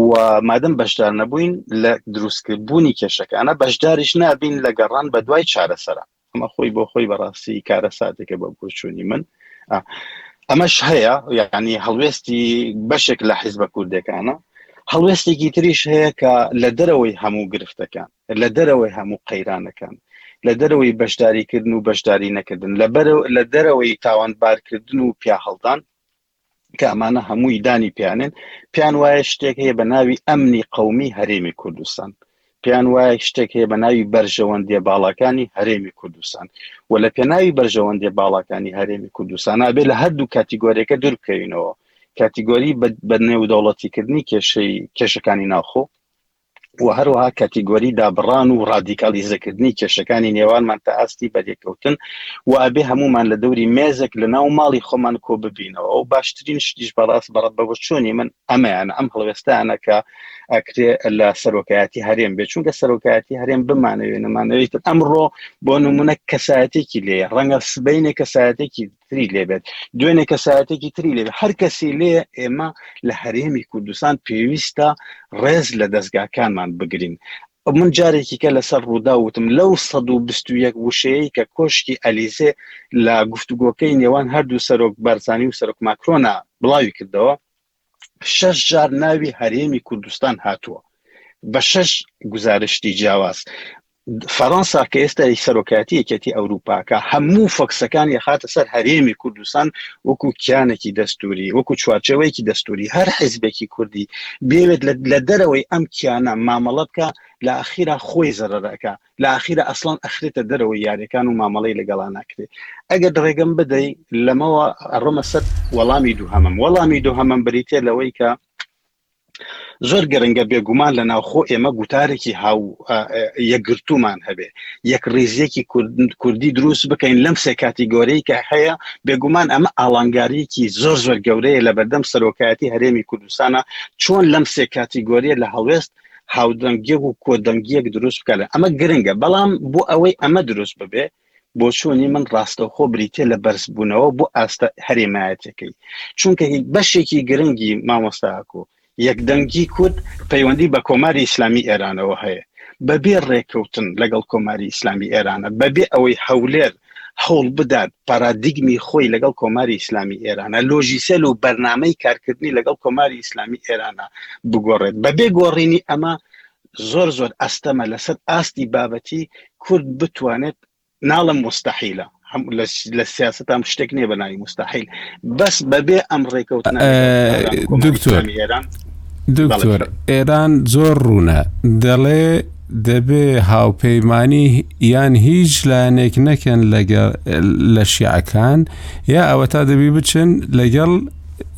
و مادەم بەشدار نەبووین لە دروستکردبوونی کێشەکانە بەشداریش نابین لە گەڕان بە دوای چارەسەرە ئەمە خۆی بۆ خۆی بەڕاستی کارە ساتێکە بە بۆچوونی من ئەمەش هەیە یعنی هەڵوێستی بەشێک لە حیزبە کوردەکانە هەڵوێستێکی تریش هەیە کە لە دەرەوەی هەموو گرفتەکان لە دەرەوەی هەموو قەیرانەکان لە دەرەوەی بەشداریکردن و بەشداری نەکردن لە لە دەرەوەی تاوانبارکردن و پیاهڵدان کە ئەمانە هەمووی دانی پێیانێن، پێیان وایە شتێک هەیە بە ناوی ئەمنی قەومی هەرێمی کوردستان، پێیان وایە شتێک هەیە بە ناوی بەرژەوەندیە باڵاکانی هەرێمی کوردستان و لە پێناوی بەرژەوەندیە باڵاکانی هەرێمی کوردستان نابێت لە هەردوو کاتیگۆریەکە دوور بکەوینەوە کاتیگۆری بە نێودەوڵەتیکردنی کێشەی کێشەکانی ناوخۆ و هەروەها کاتیگۆری دابڕان و ڕادیکالیزەکردنی کێشەکانی نێوانمان تا ئاستی بەرێکەوتن و ئەبێ هەمومان لە دەوری مێزێک لە ناو ماڵی خۆمان کۆ ببینەوە ئەو باشترین شتیش بەڕاست بەڕە بەبچوونی من ئەمەیانە ئەم هەڵوێستانە کە ئەکرێ لە سەرۆکایەتی هەرێم بێ چونکە سەرۆکایەتی هەرێم بمانەوێ نەمانەوەیتر ئەمڕۆ بۆ نمونە کەسایەتێکی لێ ڕەنگە سبینێ کەسایەتێکی تری لێ بێت دوێنێ کەسایەتێکی تری لێ هەر کەسی لێ ئێمە لە هەرێمی کوردستان پێویستە ڕێز لە دەستگاکانمان بگرین من جارێکی کە لەسەر ڕوودا وتم لەو 1920 وشەیە کە کۆشکی ئەلیزێ لە گفتوگۆکەی نێوان هەردوو سەرۆک بەرزانی و سەرک ماکرۆنا بڵاوی کردەوە شەش جار ناوی هەرێمی کوردستان هاتووە بە شەش گزارشتی جیاواز فەرەنسا کە ئێستا سەرۆکاتی یەکەتی ئەوروپاکە هەموو فۆکسەکان یەخاتە سەر هەرێمی کوردستان وەکو کیانێکی دەستوری وەکو چوارچەوەیەکی دەستوری هەر حیزبێکی کوردی بێت لە دەرەوەی ئەم کیانە مامەڵە بکە لە ئاخیرا خۆی زەرەکە لە ئاخیرا ئەسڵەن ئەخرێتە دەرەوەی یاریەکان و مامەڵەی لەگەڵا ناکرێت ئەگەر ڕێگەم بدەی لەمەوە ئەڕۆمە سەر وەڵامی دووهەمم وەڵامی دووهەمم بریتە لەوەی کە زۆر گەرنگە بێگومان لە ناوخۆ ئێمە گوتارێکی هاو یەکگرتومان هەبێ یەک ڕیزیەکی کوردی دروست بکەین لەم سێ کاتیگۆرەی کە هەیە بێگومان ئەمە ئاڵانگاریەکی زۆر زۆر گەورەیە لە بەردەم سەرۆکایەتی هەرێمی کوردستانە چۆن لەم سێ کاتیگۆریە لە هەڵوێست هاودەنگیەک و کۆدەنگیەک دروست بکەن ئەمە گرنگە بەڵام بۆ ئەوەی ئەمە دروست ببێ بۆ چۆنی من ڕاستەوخۆ بریتە لە بەرزبوونەوە بۆ ئاستە هەرێمایەتەکەی چونکە هی بەشێکی گرنگی مامۆستاکو یەکدەنگی کورد پەیوەندی بە کۆماری ئیسلامی ئێرانەوە هەیە بەبێ ڕێککەوتن لەگەڵ کۆماری ئیسلامی ئێرانە بەبێ ئەوەی هەولێر هەوڵ بدات پارادیگمی خۆی لەگەڵ کۆماری ئیسلامی ئێرانە لۆژیسێل و بەرنمەی کارکردنی لەگەڵ کۆماری ئیسلامی ئێرانە بگۆڕێت بەبێ گۆڕینی ئەمە زۆر زۆر ئەستەمە لەسەر ئاستی بابەتی کورد بتوانێت ناڵم مستحیلە هەم لە سیاست هەم شتێک نییە بە ناوی مستحیل بەس بەبێ ئەم ڕێکەوتن دکتۆر ئێران دکتۆر ئێران زۆر ڕوونە دەڵێ دەبێ هاوپەیمانی یان هیچ لایەنێک نەکەن لە شیعەکان یا ئەوە تا دەبی بچن لەگەڵ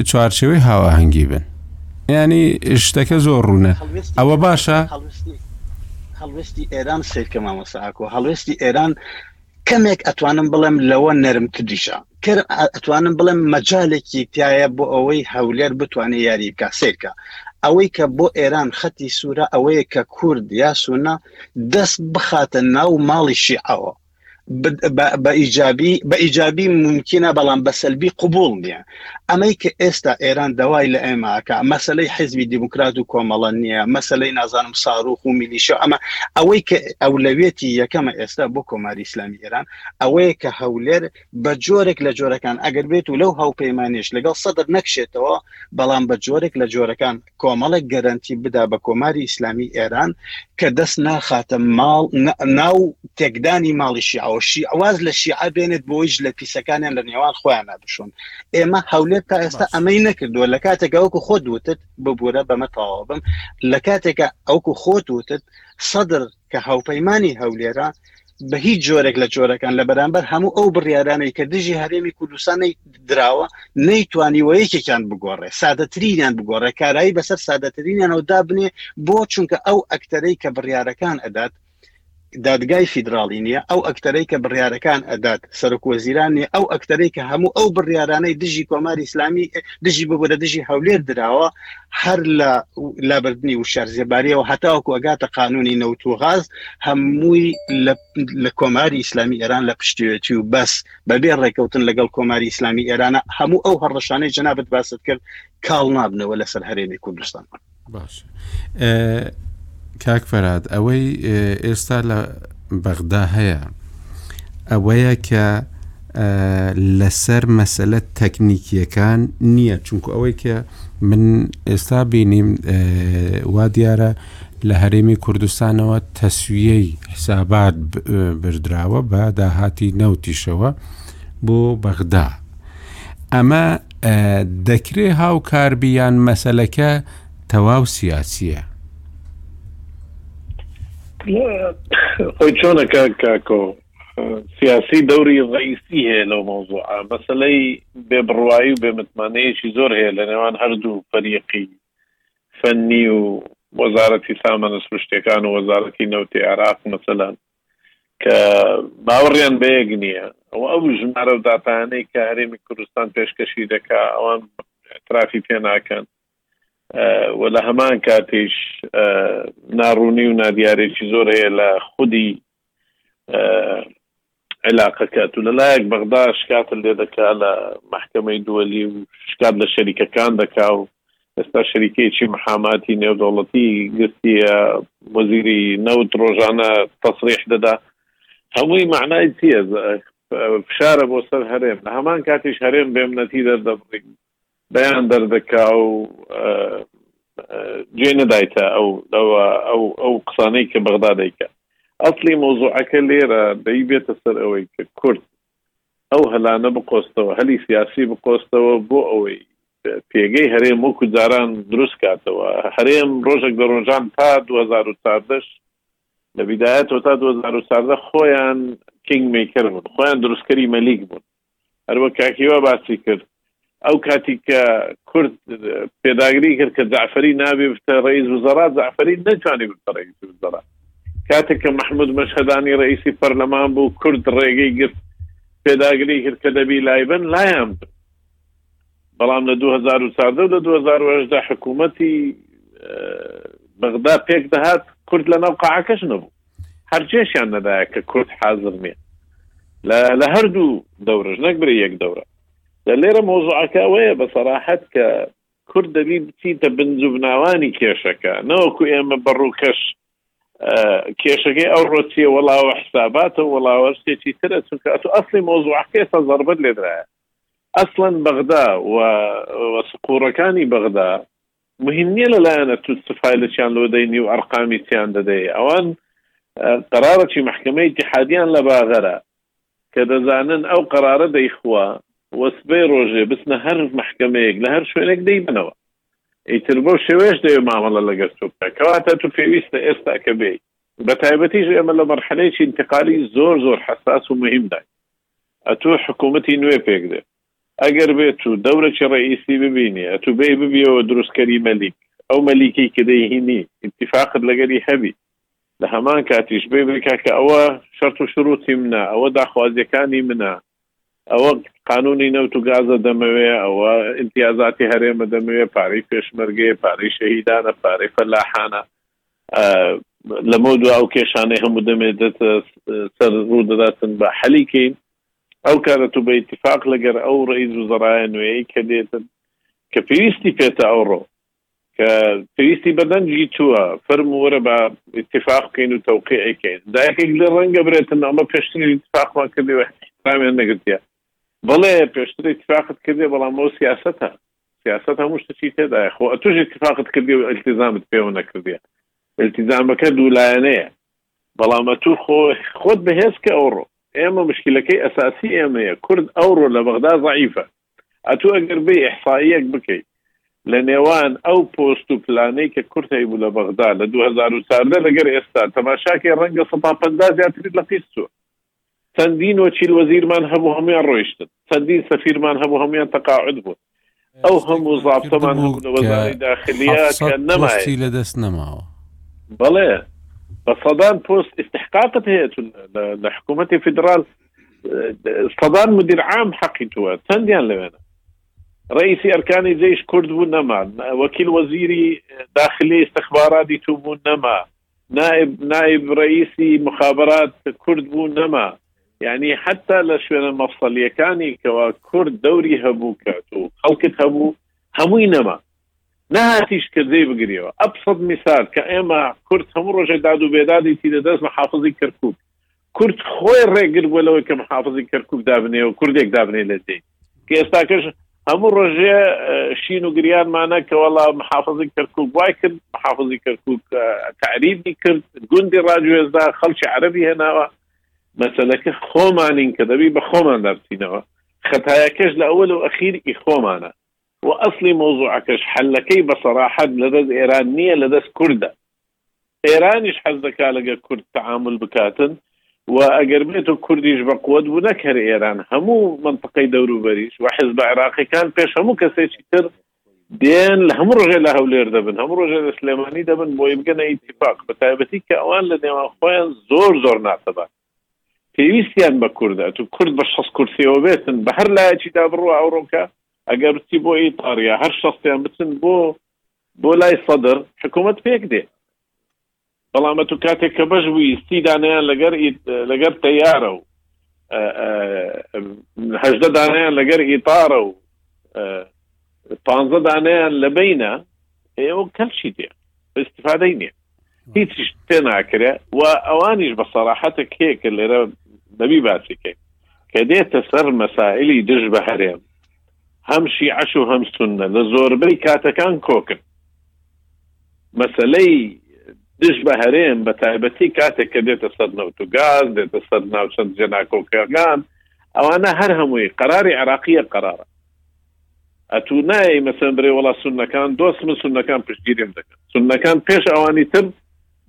چوارچەوەی هاواهەنگی بن ینی شتەکە زۆر ڕوونە ئەوە باشە هەڵوێستی ئێران سیرکە مامۆساکۆ هەڵوێستی ئێران کەمێک ئەتوانم بڵێم لەوە نەرمتریشە کە ئەتوانم بڵێم مەجالێکی تایە بۆ ئەوەی هەولێر بتوانێت یاری بکە سیرکە ئەوەی کە بۆ ئێران خەتی سوورە ئەوەیە کە کورد یا سوونە دەست بخاتە ناو ماڵی شیعەوە بە ئیجابی بە ئیجابی ممکنە بەڵام بە سەلبی قوبول نییە ئەمەی کە ئێستا ئێران داوای لە ئێمە ئەکا مەسلەی حیزبی دیموکرات و کۆمەڵە نییە مەسلەی نازانم ساروخ و میلیشە ئەمە ئەوەی کە ئەولەوێتی یەکەمە ئێستا بۆ کۆماری ئیسلامی ئێران ئەوەیە کە هەولێر بە جۆرێک لە جۆرەکان ئەگەر بێت و لەو هاوپەیمانێش لەگەڵ سەدر نەکشێتەوە بەڵام بە جۆرێک لە جۆرەکان کۆمەڵێک گەرەنتی بدا بە کۆماری ئیسلامی ئێران کە دەست ناخاتە ماڵ ناو تێکدانی ماڵی شیعەوە شیعواز لە شیعە بێنێت بۆیش لە پیسەکانیان لە نێوان خۆیان نابشون ئێمە هەولێت تا ئێستا ئەمەی نەکردووە لە کاتێکە وەکو خۆت وتت ببوورە بەمە تەواو بم لە کاتێکە ئەوکو خۆت وتت سەدر کە هاوپەیمانانی هەولێرە بە هیچ جۆرێک لە جۆرەکان لە بەرامبەر هەموو ئەو بڕیارانەی کە دژی هەرێمی کوردستانی دراوە نەیتوانیوە یەکێکیان بگۆڕێ سادەترینیان بگۆڕێ کارایی بەسەر سادەترینیانەوە دابنێ بۆ چونکە ئەو ئەکتەرەی کە بڕیارەکان ئەدات دادگای فیدراڵی نییە ئەو ئەکتەرەی کە بڕیارەکان ئەدات سەرک وەزیران نیە ئەو ئەکتەرەی کە هەموو ئەو بڕیارانەی دژی کۆماری ئسلامی دژی ببوورە دژی هەولێر دراوە هەر لە لابردنی وشار زێباریەوە هەتاوەکو ئەگاتە قانونی نەوت و غاز هەمووی لە کۆماری ئیسلامی ئێران لە پشتێتی و بەس بەبێ ڕێککەوتن لەگەڵ کۆماری ئیسلامی ئێرانە هەموو ئەو هەڕەشانەی جەنابەت باست کرد کاڵ نابنەوە لەسەر هەرێمی کوردستان باش کاک فەراد ئەوەی ئێستا لە بەغدا هەیە ئەوەیە کە لەسەر مەسەلە تەکنیکیەکان نییە چونکو ئەوەی کە من ئێستا بینیم وا دیارە لە هەرێمی کوردستانەوە تەسویەی حسابات بردراوە بە داهاتی نەوتیشەوە بۆ بەغدا ئەمە دەکرێ هاوکاربیان مەسلەکە تەواو سیاسیە خۆی چۆنەکە کاکۆ سیاسی دەوری ڕەئیسی هەیە لەو مەوزوعە، مەسەلەی بێ بڕوایی و بێ متمانەیەکی زۆر هەیە لە نێوان هەردوو فەریقی فەنی و وەزارەتی سامانە سروشتیەکان و وەزارەتی نەوتی عێراق مەسەلەن کە باوەڕیان بە یەک نییە ئەو ئەو ژمارە و داتانەی کە هەرێمی کوردستان پێشکەشی دەکا ئەوان ترافی پێ ناکەن و لە هەمان کاتیش ناڕوونی و نادیارێکی زۆر هەیە لە خودی عیلاقەکەت و لەلایەک بەغدا شکاتن لێ دەکا لە مەحکەمەی دووەلی و شکات لە شەریکەکان دەکا و ئێستا شەریکەیەکی محاماتی نێودەوڵەتی گرتیە وەزیری نەوت ڕۆژانە تەسریح دەدا هەمووی معنای چیە فشارە بۆ سەر هەرێم لە هەمان کاتیش هەرێم بێمنەتی دەردەبڕی بەیان دەردەکا و جێ نەدایتە ئەو لەوە ئەو ئەو قسانەی کە بەغدا دەیکە ئەسلی مۆزوعەکە لێرە دەی بێتە سەر ئەوەی کە کورد ئەو هەلانە بقۆستەوە هەلی سیاسی بقۆستەوە بۆ ئەوەی پێگەی هەرێم وەکو جاران دروست کاتەوە هەرێم ڕۆژێک لە ڕۆژان تا 2014 لە بدایەتەوە تا 2014 خۆیان کینگ میکر بوون خۆیان دروستکەری مەلیک بوون هەروەک کاک هیوا باسی کرد ئەو کاتی کە کورد پێداگری کرد کە جعفری نابێ بتە ڕئیس وزەڕا جعفری نەتوانانی بتە ڕئیس وزەڕا کاتێک کە مححمود مەشهدانی ڕئیسی پەرلەمان بوو کورد ڕێگەی گرت پێداگری کرد کە دەبی لایبن لایان بن بەڵام لە دوو هەزار و چواردە و لە دوو هەزار و هەژدە حکوومەتی بەغدا پێک دەهات کورد لە ناو قاعەکەش نەبوو هەر جێشیان نەدایە کە کورد حازر نیە لە هەردوو دەورش نەک برێ یەک دەورە لە لێرە مۆزعەکە وەیە بە سەراحەت کە کورد دەبی بچیتە بنجوبناوانی کێشەکە نەوەکو ئێمە بەڕووکەش کێشەکەی ئەو ڕۆچیە وەڵاوە حساباتە وەڵاوە شتێکی ترە چونکە ئەتو ئەسلی مۆزوعەکەی سەزەربەت لێدرایە ئەسڵەن بەغدا و و سقوڕەکانی بەغدا مهم نیە لەلایەنە توت چ فایلەکیان لۆ دەینی و ئەرقامی چیان دەدەی ئەوان قەرارە چی مەحکەمەی ئیتیحادیان لە باغەرە کە دەزانن ئەو قەرارە دەیخوا و سبەی ڕۆژێ بچنە هەر مەحکەمەیەک لە هەر شوێنێک دەیبەنەوە ئیتر بەو شێوەیەش دەوێ مامەڵە لەگەر تۆ بکات کەواتە تو پێویستە ئێستا کە بێی بە تایبەتیش ئێمە لە مەرحەلەیەکی ئینتقالی زۆر زۆر حەساس و مهمداین ئەتوو حکوومەتی نوێ پێک دێ ئەگەر بێ توو دەورەکی ڕەئیسی ببینی ئەتوو بێی ببیەوە دروستکەری مەلیک ئەو مەلیکەی کە دەی هینی ئیتیفاقت لەگەری هەبی لە هەمان کاتیش بێی بڵی کاکە ئەوە شەرت و شرووتی منە ئەوە داخوازیەکانی منە ئەوە قانونی نەوت و گازە دەمەوێ ئەوە ئیمتیازاتی هەرێمە دەمەوێ پارەی پێشمەرگەیە پارەی شەهیدانە پارەی فەلاحانە لەمەو دو ئەو کێشانەی هەموو دەمێ دێت سەر ڕوو دەداتن بە حەلی کەین ئەو کارە تو بە ئیتفاق لەگەر ئەو ڕئیز و زەڕایە نوێی کە دێتن کە پێویستی پێتە ئەو ڕۆ کە پێویستی بەدەنجی تووە فرم وەرە بە اتفاق کەین و تەوقیعی کەین دایکێک لە ڕەنگە برێتن ئەمە پێشتری اتفاقمان کردی و احترامیان نەگرتیە بەڵێ پێشتر ئیتفاقت کردیە بەڵام ئەو سیاسەتە سیاست هەموو شتەچی تێدایە خۆ ئەتوش اتفاقت کردی و ئەلتیزامت پێوە نەکردیە ئەلتیزامەکە دوولایەنەیە بەڵام ئەتو خۆ خۆت بەهێز کە ئەوڕۆ ئێمە مشکلەکەی ئەساسی ئێمەیە کورد ئەوڕۆ لە بەغدا زعیفە ئەتو ئەگەر بێ احسائیەک بکەیت لە نێوان ئەو پۆست و پلانەی کە کورت هەیبوو لە بەغدا لە 2014 لەگەر ئێستا تەماشاکەی ڕەنگە 150 زیاتریت لە قیسوە چەندین وەکیل وەزیرمان هەبوو هەموویان ڕۆیشتن، چەندین سەفیرمان هەبوو هەموویان تەقاعود بوون، ئەو هەموو زابتەمان هەبوو لە وەزارەی داخلیە کە نەمایە. بەڵێ بە سەدان پۆست ئیستحقاقت هەیە تو لە حکوومەتی فیدڕاڵ سەدان مدیر عام حەقی تووە چەندیان لەوێنە ڕئیسی ئەرکانی جەیش کورد بوو نەما وەکیل وەزیری داخلی ئیستخباراتی تو بوو نەما نائب نائب رەئیسی مخابرات کورد بوو نەما یانی حەتا لە شوێنە مەفسەلیەکانی کەوا کورد دەوری هەبوو کات و خەڵکت هەبوو هەمووی نەما نەهاتیش کە جێی بگریەوە ئەبسەت میسال کە ئێمە کورد هەموو ڕۆژێ داد و بێدادی تیدەدەس محافزی کەرکوک کورد خۆی ڕێگر بووە لەوەی کە محافزی کەرکک دابنێ و کوردێک دابنێ لە جێ کە ئێستاکەش هەموو ڕۆژێ شین و گریانمانە کەوەڵا محافزی کەرکک وای کرد محافزی کەرکک تعریبی کرد گوندی ڕاجوێزدا خەڵکی عەربی هێناوە مەسلەکە خۆمانین کە دەبی بە خۆمان دەرچینەوە خەتایەکەش لە ئەوە لەو ئەخیر ئی خۆمانە و ئەسلی مۆزوعەکەش حلەکەی بە سەراحەت لەدەست ئێران نییە لەدەست کوردە ئێرانیش حەز دەکات لەگەر کورد تەعامول بکاتن و ئەگەر بێت و کوردیش بە قوەت بوو نەک هەر ئێران هەموو مەنتقەی دەوروبەریش و حزبە عێراقیەکان پێش هەموو کەسێکی تر دێن لە هەموو ڕژێ لە هەولێر دەبن هەموو ڕژێ لە سلێمانی دەبن بۆی بگەنە ئیتیفاق بە تایبەتی کە ئەوان لە نێوان خۆیان زۆر زۆر ناتەبات پێویستیان بە کوردە تو کورد بە شەست کورسیەوە بێتن بە هەر لایەکی دا بڕوە ئەوڕۆکە ئەگەر بچی بۆ ئیتاریا هەر شەستیان بچن بۆ بۆ لای سەدر حکومەت پێک دێ بەڵام ئەتو کاتێک کە بەش بووی سی دانیان لەگەر لەگەر تەیارە و هەژدە دانیان لەگەر ئیتارە و پانزە دانیان لە بینە ئێوە کەلچی دێ استفادەی نیە هیچیش پێ ناکرێ و ئەوانیش بە سەراحەتێک هەیە کە لێرە دەبی باسی کەین کە دێتە سەر مەسائلی دژ بە هەرێم هەم شیعش و هەم سنە لە زۆربەی کاتەکان کۆکن مەسلەی دژ بە هەرێم بە تایبەتی کاتێک کە دێتە سەر نەوت و گاز دێتە سەر ناوچەند جێناکۆکەکان ئەوانە هەر هەمووی قەراری عراقیە قەرارە ئەتوو نایەی مەسەن برێ وەڵا سونەکان دۆست من سونەکان پشتگیریم دەکەن سونەکان پێش ئەوانی تر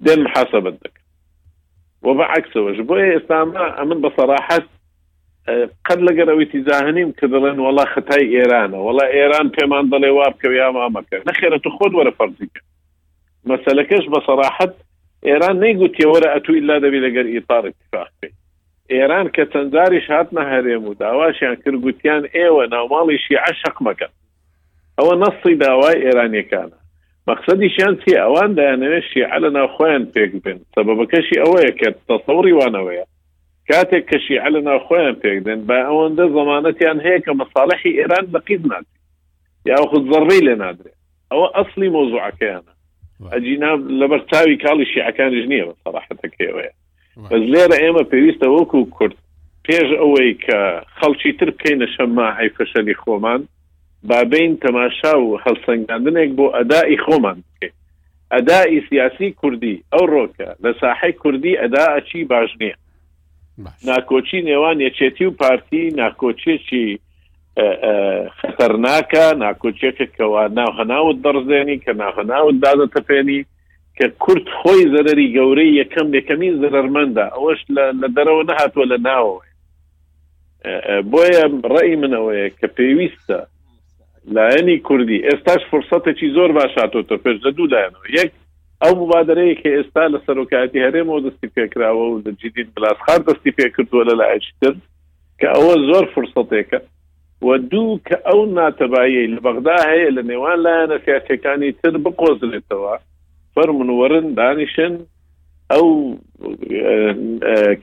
دێن محاسەبەت دەکەن وە بە عکسەوەش بۆ ئێستاما ئەمن بە سەراحەت قەت لەگەر ئەوی تیزاهنیم کە دەڵێن وەڵا خەتای ئێرانە وەڵا ئێران پێمان دەڵێ وا بکەوی یا مامەکە نەخێرە تو خۆت وەرە فەرزیکە مەسلەکەش بە سەراحەت ئێران نەیگوتیەوەرە ئەتووی لا دەبی لەگەر ئیتار اتفاق بکەیت ئێران کە چەند جاریش هاتنە هەرێم و داواشیان کرد گوتیان ئێوە ناوماڵی شیعە شەق مەکەن ئەوە نەصی داوای ئێرانیەکانە مەقسەدیشیان چیە ئەوان دەیانەوێت شیعە لە ناوخۆیان پێک بن سەبەبەکەشی ئەوەیە کە تەسەوری وانەوەیە کاتێک کە شیعە لە ناوخۆیان پێک دێن با ئەوەندە زەمانەتیان هەیە کە مەساڵحی ئێران بە قیز ناچێت یاخود زەڕی لێ نادرێت ئەوە ئەسلی مۆزوعەکەیانە ئەجینا لەبەر چاوی کاڵی شیعەکانیش نییە بە سەراحەتەکەیەوەیە بەس لێرە ئێمە پێویستە وەکو کورد پێش ئەوەی کە خەڵکی تر بکەینە شەمما هەی فەشەلی خۆمان بابین تەماشا و هەڵسەنگاندنێک بۆ ئەدای خۆمان بکەین ئەدای سیاسی کوردی ئەو ڕۆکە لە ساحی کوردی ئەدا ئەچی باش نییە ناکۆچی نێوان یەکێتی و پارتی ناکۆچێکی خەتەرناکە ناکۆچێکە کەوا ناوهناوت دەڕزێنی کە ناهناوت دادە تەپێنی کە کورد خۆی زەرەری گەورەی یەکەم یەکەمین زەرەرمەندە ئەوەش لە دەرەوە نەهاتووە لە ناوەوە بۆیە ڕێی منەوەیە کە پێویستە لایەنی کوردی ئێستاش فرسەتێکی زۆر باش هاتۆتە پێش لە دوو لایەنەوە یەک ئەو مبادرەیە کە ئێستا لە سەرۆکایەتی هەرێمەوە دەستی پێکراوە و لە جدید بلاسخار دەستی پێکردووە لە لایەکتر کە ئەوە زۆر فرسەتێکە و دوو کە ئەو ناتەباییەی لە بەغدا هەیە لە نێوان لایەنە سیاسیەکانی تر بقۆزرێتەوە، فەرموون وەرن دانیشن ئەو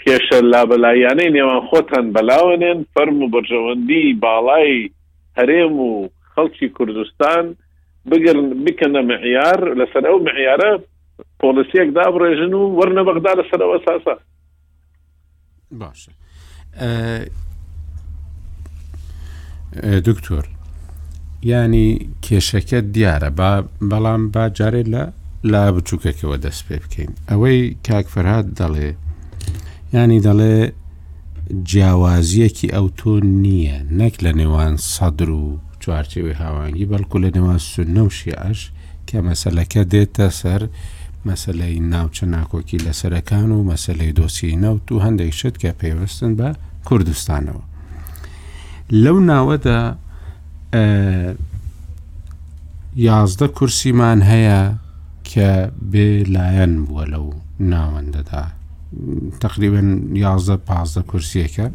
کێشە لابەلاییانەی نێوان خۆتان بەلاوەنێن، فەرموو بەرژەوەندی باڵای هەرێم و خەڵکی کوردستان بگرن بکەنە معیار، لەسەر ئەو معیارە پۆڵسیەک دابڕێژن و وەرنە بەغدا لەسەر ئەو ئەساسە. باشە دکتۆر ینی کێشەکە دیارە با بەڵام با جارێ لە لا بچووکەکەەوە دەست پێ بکەین ئەوەی کاک فەرهاد دەڵێ ینی دەڵێ جیاوازیەکی ئەو تۆ نییە نەک لە نێوان سەدر و چوارچێوی هاوانگی بەڵکو لە نێوان سنە و شیعش کە مەسەلەکە دێتە سەر مەسەلەی ناوچە ناکۆکی لەسەرەکان و مەسەلەی دۆسیی نەوت و هەندێک شت کە پەیوەستن بە کوردستانەوە لەو ناوەدا یازدە کورسیمان هەیە کە بێ لایەن بووە لەو ناوەندەدا تقریبن یازدە پازدە کورسیەکە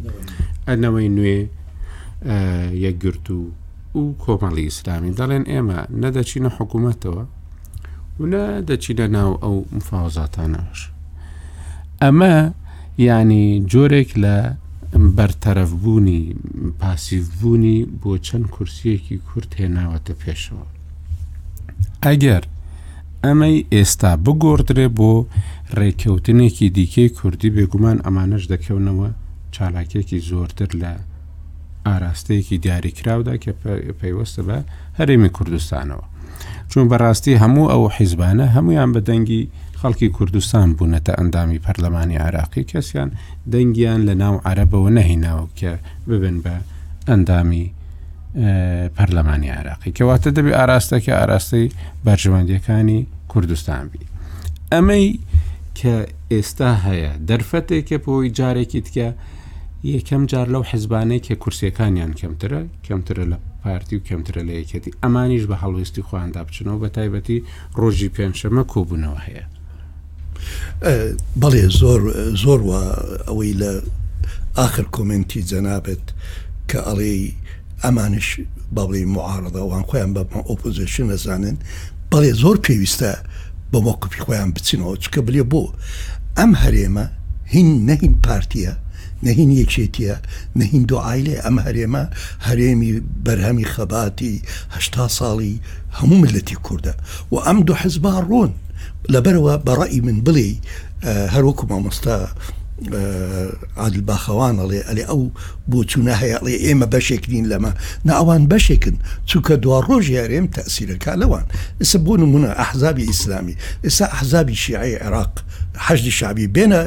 ئەنەوەی نوێ یەکگرتو و کۆمەڵی ئیسلامی دەڵێن ئێمە نەدەچینە حکوومەتەوە و نە دەچینە ناو ئەو مفاوزاتانەوەش ئەمە ینی جۆرێک لە بەرتەرەفبوونی پاسیفبوونی بۆ چەند کورسیەکی کورت هێناوەتە پێشەوە ئەگەر ئەمەی ئێستا بگۆڕدرێ بۆ ڕێککەوتنێکی دیکەی کوردی بێگومان ئەمانەش دەکەونەوە چالاکێکی زۆرتر لە ئاراستەیەکی دیاریکراودا کە پەیوەستە بە هەرێمی کوردستانەوە چون بەڕاستی هەموو ئەو حیزبانە هەمویان بە دەنگی خەڵکی کوردستان بوونەتە ئەندامی پەرلەمانی عراقی کەسیان دەنگیان لە ناو عربەوە نەهیناوە کە ببن بە ئەندامی پەرلەمانی عراقی کەواتە دەبێت ئاراستەکە ئاراستەی بەرژەوەندیەکانی کوردستان بی ئەمەی کە ئێستا هەیە دەرفەتێکە بۆی جارێکی تکە یەکەم جار لەو حزبانەی کە کورسیەکانیان کەمترە کەمترە لە پارتی و کەمترە لە یەکێتی ئەمانیش بە هەڵوێستی خۆیاندا بچنەوە بە تایبەتی ڕۆژی پێنجشەمە کۆبوونەوە هەیە بەڵێ زۆر زۆر وە ئەوەی لە ئاخر کۆمنتی جەنابەت کە ئەڵێی ئەمانیش بەڵی معارەدە ئەوان خۆیان بە ئۆپۆزیشن ئەزانن بەڵێ زۆر پێویستە بە مەوقفی خۆیان بچنەوە چکە بلێ بۆ ئەم هەرێمە هین نەهین پارتیە نەهین یەکێتیە نەهین دوعاایلێ ئەم هەرێمە هەرێمی بەرهەمی خەباتی هەشتا ساڵی هەموو ملەتی کوردە و ئەم دوو حزبا ڕۆن لەبەرەوە بەڕی من بڵێ هەروەکو مامۆستا عادل باخەوانەڵێ ئەلێ ئەو بۆچونە هەیە ئەڵێ ئێمە بەشێک نین لەمە نا ئەوان بەشێکن چونکە دواڕۆژی هەرێم تەئسیرە کا لەوان ئێستا بۆ نمونە ئەحزابی ئیسلامی ئێستا ئەحزابی شیعەی عێراق حەشدی شەعبی بێنە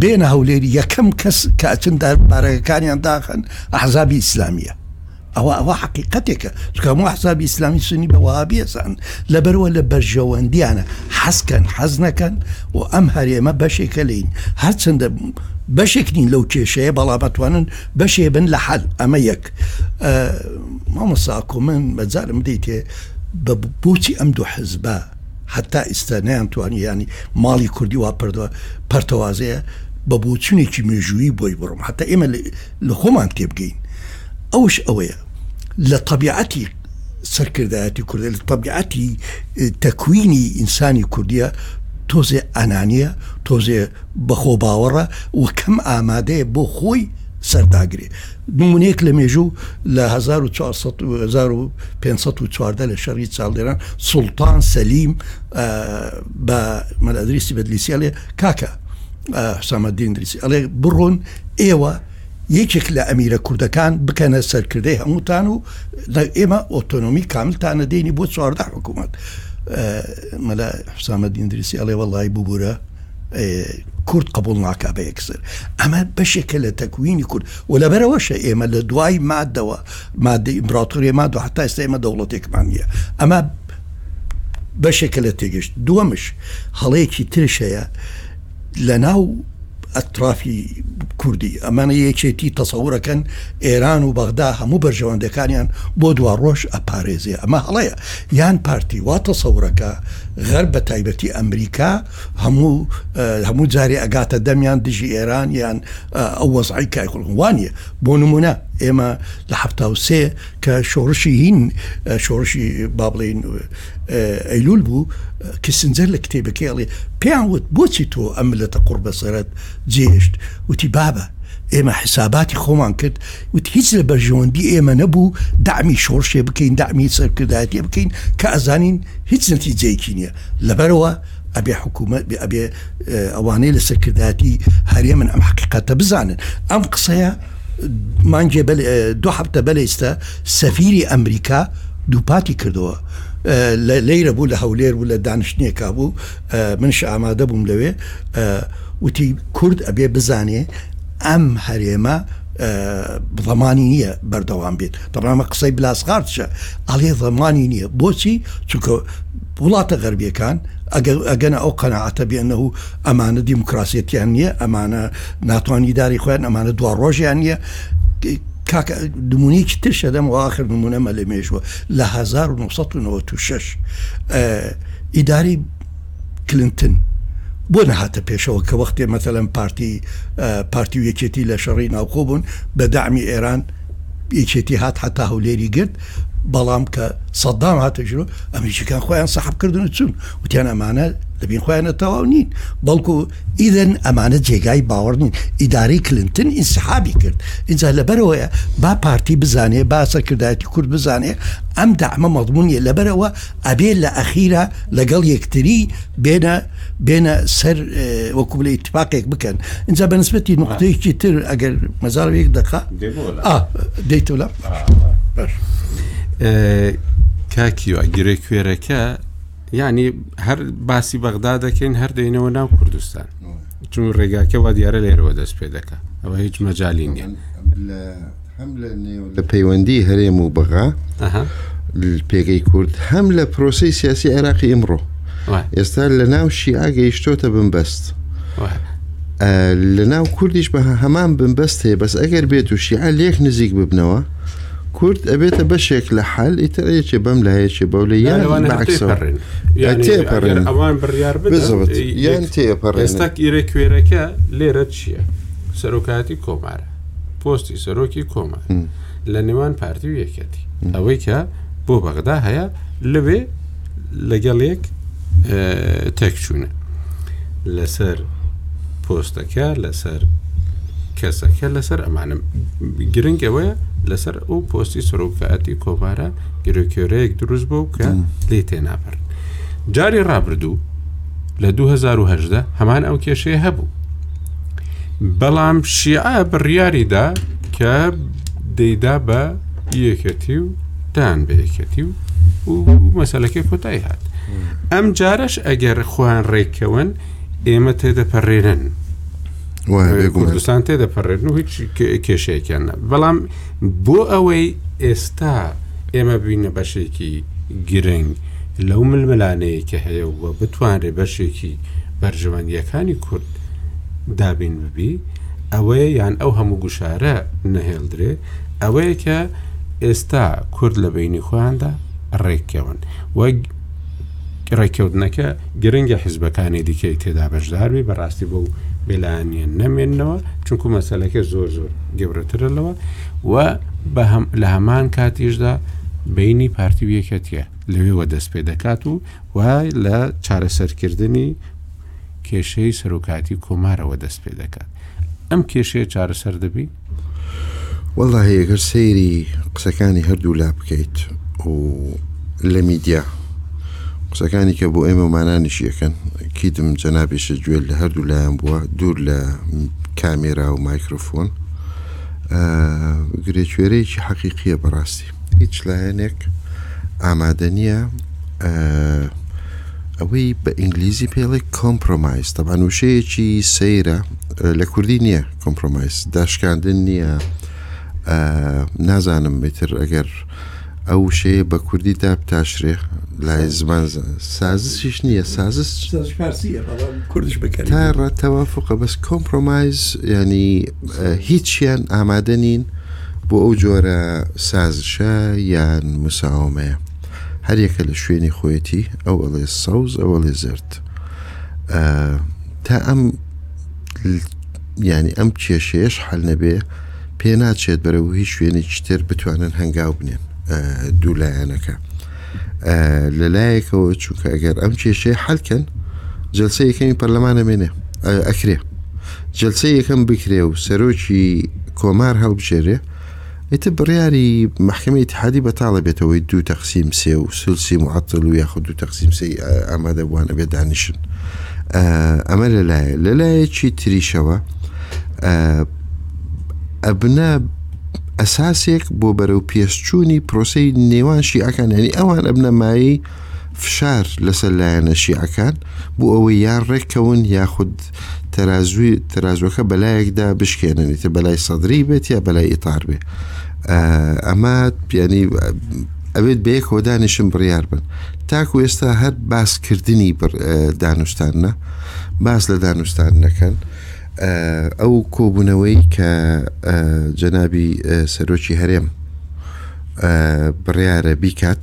بێنە هەولێری یەکەم کەس کە ئەچن دار بارەگەکانیان داخەن ئەحزابی ئیسلامیە ئەوە ئەوە حەقیقەتێکە چکە هەموو حسابی ئیسلامی سنی بە وابیێزان لەبەرەوە لە بەرژەوەندیانە حەزکەن حەز نەکەن و ئەم هەرێمە بەشێکە لین هەرچەندە بەشێک نین لەو کێشەیە بەڵامەتوانن بەشێ بن لە حەل ئەمە یەک مامەساکۆ من بەجارم دیتێ بە بۆچی ئەم دوو حزبە حتا ئیستا نیان توانی ینی ماڵی کوردی وا پردوە پەرتەوازەیە بە بۆچونێکی مێژووی بۆی بڕم حتا ئێمە لە خۆمان تێبگەین ئەوش ئەوەیە لە تەبیعەتی سەرکردایەتی کوردە لە تەبیعەتی تەکوینی ئینسانی کوردیە تۆزێ ئەنانیە تۆزێ بەخۆ باوەڕە و کەم ئامادەیە بۆ خۆی سەرداگرێ نمونەیەک لە مێژوو لە 1950 لە شەڕی چاڵدێران سوڵتان سەلیم بە مەلادریسی بەدلیسیالێ کاکە حسامەدین دریسی ئەڵێ بڕۆن ئێوە یەکێک لە ئەمیرە کوردەکان بکەنە سەرکردەی هەمووتان و ئێمە ئۆتۆنۆمی کاملتانە دێنی بۆ چواردە حکوومەت مەلا حسامە دیندریسی ئەڵێ وەڵی ببوورە کورد قبول ناکا بە یەکسەر ئەمە بەشێکە لە تەکوینی کورد و لەبەرەوەشە ئێمە لە دوای مادەوە مادە ئیمپراتوری مادە حتا ئێستا ئێمە دەوڵەتێکمان نیە ئەمە بەشێکە لە تێگەشت دووەمش هەڵەیەکی ترش هەیە لە ناو ئەترافی کوردی ئەمانە یەکێتی تەسەورەکەن ئێران و بەغدا هەموو بەرژەوەندەکانیان بۆ دوا ڕۆژ ئەپارێزیێ ئەمە هەڵەیە یان پارتی وا تەسەورەکە غەر بە تایبەتی ئەمریکا هەموو هەموو جارێ ئەگاتە دەمیان دژی ئێران یان ئەو وەزعی کایکڵوانە بۆ نمونە ئێمە لە هەفتاوسێ کە شۆڕشی هین شۆڕشی بابلین ئەیلوول بوو، کیسنجەر لە کتێبەکەی ئەڵێ، پێیان وت، بۆچی تۆ ئەم ملەتە قوڕبەسەرەت جێهێشت؟ وتی، بابە، ئێمە حیساباتی خۆمان کرد، وتی، هیچ لە بەرژەوەندی ئێمە نەبوو دەعمی شۆڕشێ بکەین، دەعمی سەرکردایەتیێ بکەین کە ئەزانین هیچ نەتیجەیەکی نییە، لەبەرئەوە ئەبێ حکوومەت بێ، ئەبێ ئەوانەی لە سەرکردایەتی هەرێمن ئەم حەقیقەتە بزانن. ئەم قسەیە. مانگێ دو هەفتە بەلێستە سەفیری ئەمریکا دووپاتی کردەوە لەیرە بوو لە هەولێر بوو لە دانیشتنێکا بوو منش ئامادە بووم لەوێ وتی کورد ئەبێ بزانێ ئەم هەرێمە بڵەمانی نییە بەردەوام بێت دەڕامە قسەی بلاسغارتشە ئەڵێ ڕمانی نییە بۆچی چونکە وڵاتە غەربیەکان ئەگەنە ئەو قەناعەتە بی ئەنە هو ئەمانە دیموکراسیەتیان نیە ئەمانە ناتوان ئیداری خۆیان ئەمانە دوا ڕۆژیان نیە کاکە نمونەیەکی تر شەدەم و آخر نمونەمە لە مێژوە لە 1996 ئیداری کلنتن بۆ نەهاتە پێشەوە کە وەختێ مەتەلەن پارتی پارتی و یەکێتی لە شەڕی ناوخۆ بوون بە دامی ئێران یەکێتی هات حتا هەولێری گرت بەڵام کە سەدام هاتە ژرۆ ئەمریکیەکان خۆیان سەحب کردن و چون وتیان ئەمانە لەبین خۆیانە تەواو نین بەڵکو ئیدەن ئەمانە جێگای باوەڕ نین ئیداری کلنتن ئینسحابی کرد اینجا لەبەرەوەیە با پارتی بزانێ با سەرکردایەتی کورد بزانێ ئەم دامە مەضمونیە لەبەرەوە ئەبێ لە ئەخیرا لەگەڵ یەکتری بێنە بێنە سەر وەکو لە ئیتفاقێک بکەن اینجا بە نسبەتی نقطەیەکی تر ئەگەر مەزار یەک دقا دەیتۆ لە کاکیوە گرێ کوێرەکە ینی هەر باسی بەغدا دەکەین هەر دەینەوە ناو کوردستان چون ڕێگاکە وا دیارە لێرەوە دەست پێ دەکە ئەوە هیچ مەجای نیە هەم لە نێو لە پەیوەندی هەرێم و بغا پێگەی کورد هەم لە پرۆسی سیاسی عێراقی ئمڕۆ ئێستا لە ناو شیعە گەیشتۆتە بمبەست لە ناو کوردیش بە هەمان بمبەست هەیە بەس ئەگەر بێت و شیعە لێک نزیک ببنەوە کورد ئەبێتە بەشێک لە حال ئیترێکێ بەم لایەکی بەو لە یان تێپەڕێن ئەوان بڕیار یان تێپەڕێن ئێستا ئیرە کوێرەکە لێرە چییە سەرۆکاتی کۆمارە پۆستی سەرۆکی کۆمە لە نێوان پارتی و یەکەتی ئەوەی کە بۆ بەغدا هەیە لەوێ لەگەڵ یەک تێکچوونە لەسەر پۆستەکە لەسەر کەسەکە لەسەر ئەمانم گرنگ ئەوەیە لەسەر ئەو پۆستی سەرۆکایەتی کۆبارە گرۆکێرەیەک دروست بوو کە لی تێناپەر جاری ڕابردوو لە 2018 هەمان ئەو کێشەیە هەبوو بەڵام شیعە بڕیاریدا کە دەیدا بە یەکەتی و دان بە یەکەتی و مەسلەکەی کۆتای هات ئەم جارش ئەگەر خۆیان ڕێککەون ئێمە تێدەپەڕێنن کوردستان تێدەپەڕێن و هیچ کێشەیەکیان بەڵام بۆ ئەوەی ئێستا ئێمە ببینە بەشێکی گرنگ لەو ململانەیە کە هەیە و بتوانرێ بەشێکی بەرژەوەندیەکانی کورد دابین ببی ئەوەیە یان ئەو هەموو گوشارە نەهێڵدرێ ئەوەیە کە ئێستا کورد لە بینی خۆیاندا ڕێککەون وەک ڕێککەوتنەکە گرنگە حزبەکانی دیکەی تێدا بەشداربی بەڕاستی بۆ بێلانیە نەمێنەوە چونکو مەسلەکە زۆر زۆر گەورەترە لەوە و لە هەمان کاتیشدا بینی پارتی و یەکەتە لەوێوە دەست پێ دەکات و وای لە چارەسەرکردنی کێشەی سەرۆکاتی کۆمارەوە دەست پێ دەکات ئەم کێشەیە چارەسەر دەبی وەڵاهی ئەگەر سەیری قسەکانی هەردوو لا بکەیت و لە میدیا قسەکانی کە بۆ ئێمە مانانیشی یەکەن کیدم جەنابیشە گوێل لە هەردوو لایەن بووە دوور لە کامێرا و مایکرۆفۆن گرێکوێرەیەکی حەقیقیە بەڕاستی هیچ لایەنێک ئامادە نییە ئەوەی بە ئینگلیزی پێڵێک کۆمپۆمایز تەبانوشەیەکی سەیرە لە کوردی نییە کۆمپرۆمایس داشکاندن نییە نازانم بێتر ئەگەر ئەو وشەیە بە کوردی دابتاشرێ لای زمان سازشیش نییە سازش کوردش بکە تا ڕەتەوافقە بەس کۆمپرۆمایز ینی هیچیان ئامادە نین بۆ ئەو جۆرە سازشە یان مساومەیە هەریەکە لە شوێنی خۆیەتی ئەو ئەڵێ سەوز ئەوەڵێ زرد تا ئەم یانی ئەم کێشەیەش حل نەبێ پێناچێت بەرەو هیچ شوێنێکی تر بتوانن هەنگاو بنێن دوولایەنەکە لەلایەکەوە چونکە ئەگەر ئەم کێشەیە حلکەن جلسە یەکەمی پەرلەمانە مێنێ ئەکرێ جلسە یەکەم بکرێ و سەرۆکی کۆمار هەڵبژێرێ ئیتر بڕیاری مەحکەمەی ئیتحادی بەتاڵ ئەبێت ئەوەی دوو تەقسیم سێ و سولسی موعەتڵ و یاخود دوو تەقسیم سێی ئامادەبووان ئەبێت دانیشن ئەمە لەلایە لەلایەکی تریشەوە ئەبنە ئەساسێک بۆ بەرەو پێشچوونی پرۆسی نێوان شیعەکان ینی ئەوان ئەبنەمایی فشار لەسەر لایەنە شیعەکان بۆ ئەوەی یان ڕێککەون یاخود تەرازوی تەرازوەکە بەلایەکدا بشکێنن ئیتر بەلای سەدری بێت یا بەلای ئیتار بێ ئەمە پیانی ئەوێت بەیەک هۆدانیشم بڕیار بن تاکو ئێستا هەر باسکردنی دانوستانە باس لە دانوستان نەکەن ئەو کۆبوونەوەی کە جەنابی سەرۆکی هەرێم بڕیارە بیکات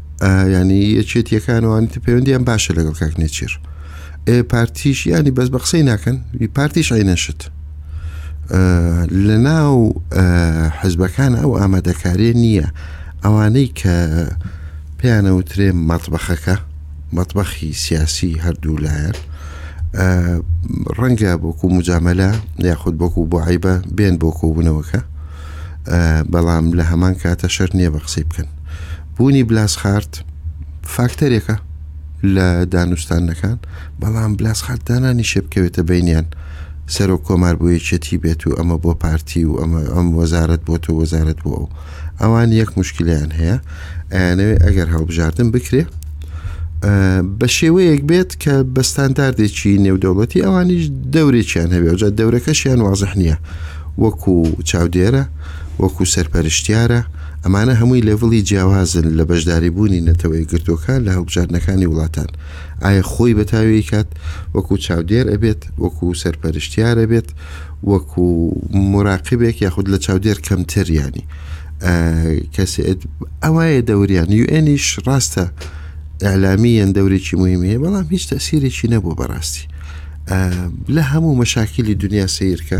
یعنی یەکێتیەکان وانی تر پەیوەندیان باشە لەگەڵ کاک نێچیر پارتیش ینی بەس بە قسەی ناکەن پارتیش ئەی نەشت لە ناو حزبەکان ئەو ئامادەکارێ نییە ئەوانەی کە پێیانەوترێ مەتبەخەکە مەتبەخی سیاسی هەردوو لایەن ڕەنگە بۆکو مجاملە یاخود بۆکو بۆ عیبە بێن بۆ کۆبوونەوەکە بەڵام لە هەمان کاتە شەر نییە بە قسەی بکەن بوونی بلاسخارت فاکتەرێکە لە دانوستانەکان بەڵام بلاسخارت دانانی شێ بکەوێتە بینیان سەرۆک کۆمار بۆ یەکێتی بێت و ئەمە بۆ پارتی و ئەمە ئەم وەزارت بۆ تۆ وەزارت بۆ ئەو ئەوان یەک مشکلیان هەیە ئەیانەوێ ئەگەر هەڵبژاردن بکرێ بە شێوەیەک بێت کە بەستانداردێکی نێودەوڵەتی ئەوانیش دەورێکیان هەبێ جا دەورەکەشیان وازح نییە وەکو چاودێرە وەکو سەرپەرشتیارە ئەمانە هەمووی لێڤڵی جیاوازن لە بەشداری بوونی نەتەوە یەکگرتووەکان لە هەڵبژاردنەکانی وڵاتان، ئایا خۆی بە تاوێ ئەیکات، وەکو چاودێر ئەبێت، وەکو سەرپەرشتیار ئەبێت، وەکو موراقیبێک یاخود لە چاودێر کەمتر یانی کەسێت ئەوایە دەوریان یو ئێنیش ڕاستە ئەلامیان دەورێکی مهمی هەیە بەڵام هیچ تەسیرێکی نەبوو بەڕاستی لە هەموو مەشاکیلی دنیا سیرکە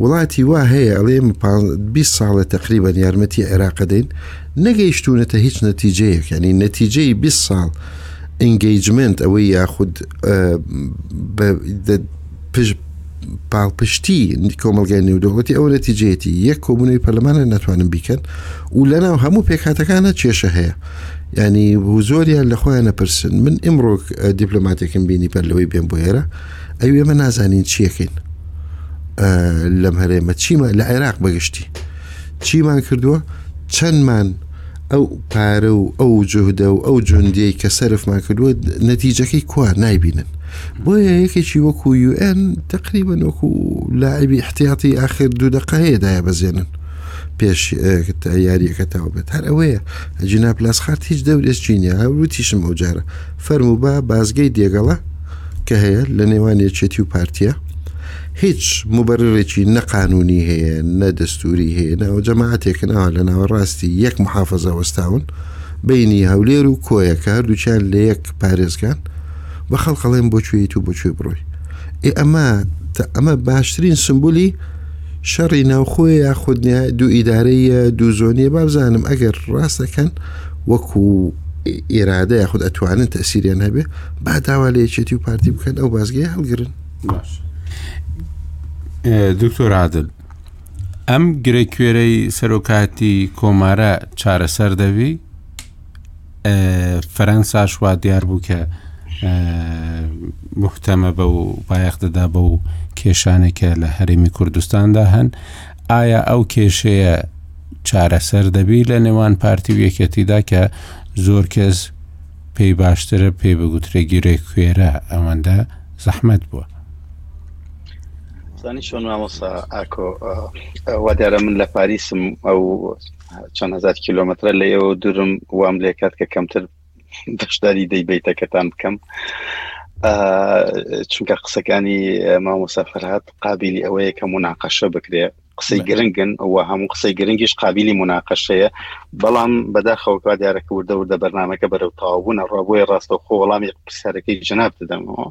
وڵاتی وا هەیە ئەڵێم بیست ساڵە تەقریبەن یارمەتی عێراق دەین نەگەیشتونەتە هیچ نەتیجەیەک ینی نەتیجەی 20 ساڵ ئینگەیجمنت ئەوەی یاخود پاڵپشتی کۆمەلگای نێودەوڵەتی ئەو نەتیجێتی یەک کۆبوونەوەی پەرلەمانە ناتوانن بیکەن و لەناو هەموو پێکاتەکانە کێشە هەیە ینی زۆریان لە خۆیان نەپرسن من ئمڕۆک دیپلۆماتێکم بینی بەر لەوەی بێن بۆ ئێرە ئەوێ ئێمە نازانین چیەکەین لەم هەرێمە چیمە لە عێراق بەگشتی چیمان کردووە چەندمان ئەو پارە و ئەو جهدە و ئەو جوندەی کە سەرفمان کردووە نەتیجەکەی کوا نایبینن بۆیە یەکێکی وەکو UN تقریبا وەکو لاعبی احتیاتی آخر دوو دقە هەیە دایە بەزێنن پێش یاریەکە تاو بێت هەر ئەوەیە جینا پلاسخارت هیچ دەورێسچینە هەوروتیشم ئەو جارە فەرمو بە بازگەی دێگەڵە کە هەیە لە نێوان یەکێتی و پارتیە هیچ مبررێکی نەقانونی هەیە نە دەستوری هەیە ناوە جەماعاتێکە ناوە لە ناوەڕاستی یەک محافظە وەستاون بینی هەولێر و کۆیەکە هەردووچیان لە یەک پارێزگان بە خەڵقەڵێن بۆچێیت و بۆچێ بڕۆی ئێ ئەمە ئەمە باشترین سمبولی شەڕی ناوخۆی یاخود دوو ئیدارەیە دوو زۆنیە بابزانم ئەگەر ڕاستەکەن وەکو ئێرادە یاخود ئەتوانن تەسیریان هەبێ با داوا لە یەکێتی و پارتی بکەن ئەو بازگەیە هەڵگرن باش دکتۆر عادل ئەم گرە کوێرەی سەرۆکاتی کۆمارە چارەسەر دەبی فەرەنساش وا دیار بوو کە محتەمە بە و بایەخدەدا بە و کێشانێکە لە هەرێمی کوردستاندا هەن ئایا ئەو کێشەیە چارەسەر دەبی لە نێوان پارتی و یەکەتیدا کە زۆر کەس پێی باشترە پێی بگوترێ گیرێ کوێرە ئەوەندە زەحمەت بووە زانی چۆن مامۆسا ئاکۆ وا دیارە من لە پاریسم ئەو چەند هزار کیلومترە لە ئێوە دوورم وام لێکات کە کەمتر بەشداری دەیبیتەکەتان بکەم چونکە قسەکانی مامۆسا فەرهاد قابلی ئەوەیە کە مناقەشە بکرێ قسەی گرنگن و هەموو قسەی گرنگیش قابلی مناقەشەیە بەڵام بەداخەوەکە دیارەکە وردە وردە بەرنمەکە بەرەو تاوبوون ڕابۆی ڕاستەخۆ وەڵامی پرسیارەکەی جناب دەدەمەوە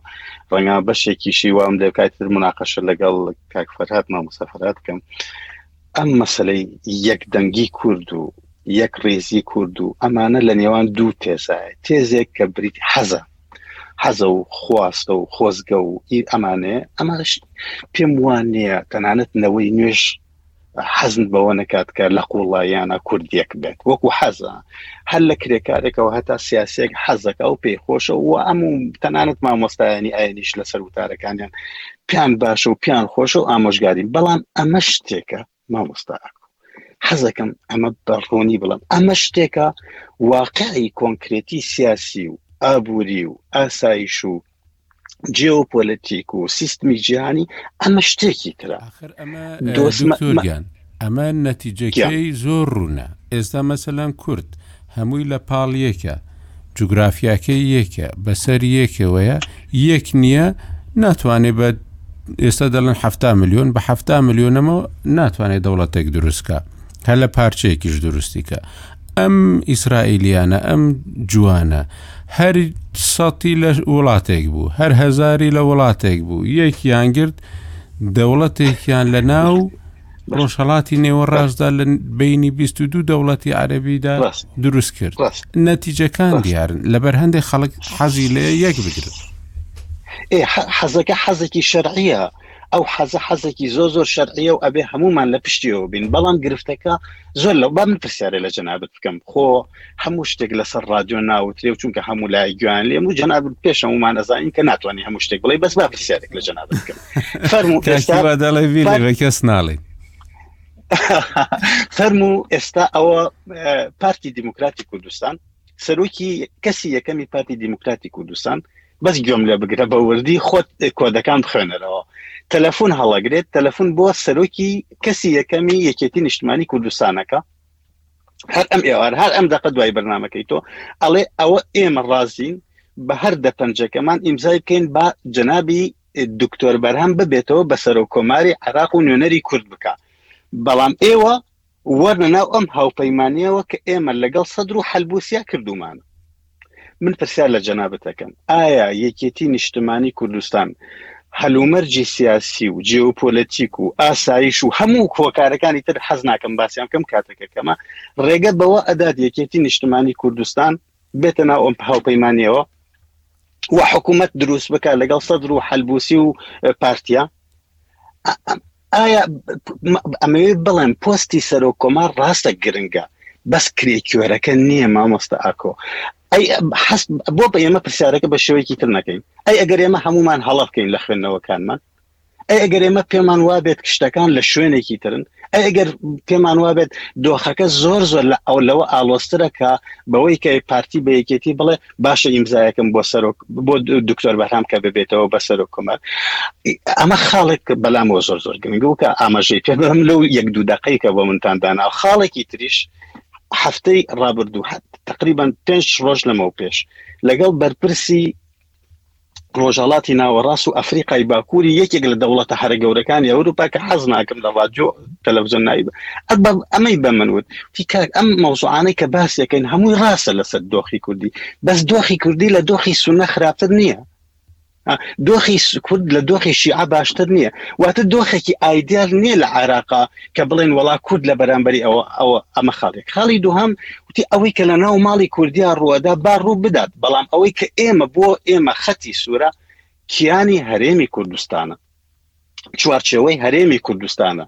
ڕەنگا بەشێکیشی وام لێ کاتتر مناقەشە لەگەڵ کاکفەرهات مامۆسەفرات بکەم ئەم مەسلەی یەک دەنگی کورد و یەک ڕێزی کورد و ئەمانە لە نێوان دوو تێزایە تێزێک کە بریت حەزە حەزە و خواستە و خۆزگە و هیر ئەمانەیە ئەمانش پێم وان نییە تەنانەت نەوەی نوێش حەزن بەوە نکات کە لە قوڵایانە کوردیەک بێت وەکو حەزە هەر لە کرێکارێکەوە هەتا سیاسێک حەزەکە و پێی خۆشە و ئەم و تەنانەت مامۆستایانی ئاینیش لەسەر وتارەکانیان پیان باشە و پیان خۆشە و ئامۆژگارین بەڵام ئەمە شتێکە مامۆستا ئاکۆ حەزەکەم ئەمە بە ڕوونی بڵێم ئەمە شتێکە واقعی کۆنکرێتی سیاسی و ئابووری و ئاسایش و جیۆپۆلەتیک و سیستمی جیهانی ئەمە شتێکی ترە ئاخر ئەمە دۆسمەتوریان ئەمە نەتیجەکەی زۆر ڕوونە ئێستا مەسەلەن کورد هەمووی لە پاڵ یەکە، جوگرافیاکەی یەکە، بەسەر یەکەوەیە، یەک نییە، ناتوانێ بە ئێستا دەڵێن حەفتا ملیۆن بە حەفتا ملیۆنەمەوە ناتوانێت دەوڵەتێک دروستکە هەر لە پارچەیەکیش دروستیکە ئەم ئیسرائیلیانە ئەم جوانە هەر سەتی لە وڵاتێک بوو هەر هەزاری لە وڵاتێک بوو یەکیان گرت دەوڵەتێکیان لە ناو ڕۆژهەڵاتی نێوەڕاستدا لە بینی بیست و دوو دەوڵەتی عەرەبیدا دروست کرد نەتیجەکان دیارن لەبەر هەندێک خەڵک حەزی لێ یەک بگرن حەزەکە حەزێکی شەرعیە ئەو حەزە حەزێکی زۆ زۆر شەرعیە و ئەبێ هەمومان لە پشتیەوە بین بەڵام گرفتەکە زۆر لەو بەم پرسیارە لە جەنابەت بکەم خۆ هەموو شتێک لەسەر ڕادیۆ ناوترێ و چونکە هەموو لای گویان لێم و جەناب پێشە ومان ئەزانین کە ناتوانانی هەموو شتێک بڵێ بەس با پرسیارێک لە جەناب بکەم فەرمو ئێستا دەڵێ کەس ناڵێن فەرمو ئێستا ئەوە پارتی دیموکراتی کوردستان سەرۆکی کەسی یەکەمی پارتی دیموکراتی کوردستان بەس گوێم لێ بگرە بە وردی خۆت کۆدەکان بخوێنەرەوە تەلەفۆن هەڵەگرێت تەلەفۆن بۆ سەرۆکی کەسی یەکەمی یەکێتی نیشتمانی کوردستانەکە هەر ئەم ئێوار هەر ئەم دەقە دوای بەرنمەکەی تۆ ئەڵێ ئەوە ئێمە ڕازین بە هەر دە پەنجەکەمان ئیمزای بکەین بە جەنابی دکتۆر بەرهەم ببێتەوە بە سەرۆک کۆماری عراق و نوێنەری کورد بکە بەڵام ئێوە وەرنە ناو ئەم هاوپەیمانیەوە کە ئێمە لەگەڵ سەدر و حلبوسیا کردومان من پرسیار لە جەنابت دەکەم ئایا یەکێتی نیشتمانی کوردستان هەلومەرجی سیاسی و جیۆپۆلەتیک و ئاسایش و هەموو کۆکارەکانی تر حەز ناکەم باسییان کەم کاتەکە کەمە ڕێگە بەوە ئەدات یەکێتی نیشتمانی کوردستان بێتە ناو ئەم هاوپەیمانیەوە و حکوومەت دروست بکە لەگەڵ سەدر و حلبوسی و پارتیا ئایا ئەمەوێت بڵێم پۆستی سەرۆک کۆمار ڕاستە گرنگە بەس کرێکوێرەکە نییە مامۆستا ئاکۆ ئەی حەست بۆ بە ئێمە پرسیارەکە بە شێوەیەکی تر نەکەین ئەی ئەگەر ئێمە هەمومان هەڵە بکەین لە خوێندنەوەکانمان ئەی ئەگەر ئێمە پێمان وابێت شتەکان لە شوێنێکی ترن ئەی ئەگەر پێمان وابێت دۆخەکە زۆر زۆر لە ئەو لەوە ئالۆسترە کە بەوەی کە پارتی بە یەکێتی بڵێ باشە ئیمزایەکم بۆ سەرۆک بۆ دکتۆر بەرهام کە ببێتەوە بە سەرۆک کۆمار ئەمە خاڵێک بەلامەوە زۆر زۆر گرنگوکە ئاماژەی پێ بم لەو یەک دوو دقیکە بۆ منتان دانا خاڵێکی تریش هەفتەی ڕابردوو هەت تقریبان پێنج ڕۆژ لەمەو پێش لەگەڵ بەرپرسی ڕۆژهەڵاتی ناوەڕاست و ئەفریقای باکووری یەکێک لە دەوڵەتە هەرە گەورەکانی ئەوروپا کە حەز ناکەم لە ڕادیۆ تەلەڤزیۆن ناوی بە ئە- بە- ئەمەی بە من وت وتی کاک ئەم مەوزوعانەی کە باس یەکەین هەمووی ڕاستە لەسەر دۆخی کوردی بەس دۆخی کوردی لە دۆخی سونە خراپتر نییە ها، دۆخی س- کورد لە دۆخی شیعە باشتر نییە واتە دۆخێکی ئایدیال نییە لە عێراقا کە بڵێن وەڵا کورد لە بەرامبەری ئەوە ئەوە ئەمە خاڵێک خاڵی دووهەم وتی، ئەوەی کە لە ناو ماڵی کوردیا ڕووئەدا با ڕوو بدات، بەڵام ئەوەی کە ئێمە بۆ ئێمە خەتی سوورە کیانی هەرێمی کوردستانە، چوارچێوەی هەرێمی کوردستانە،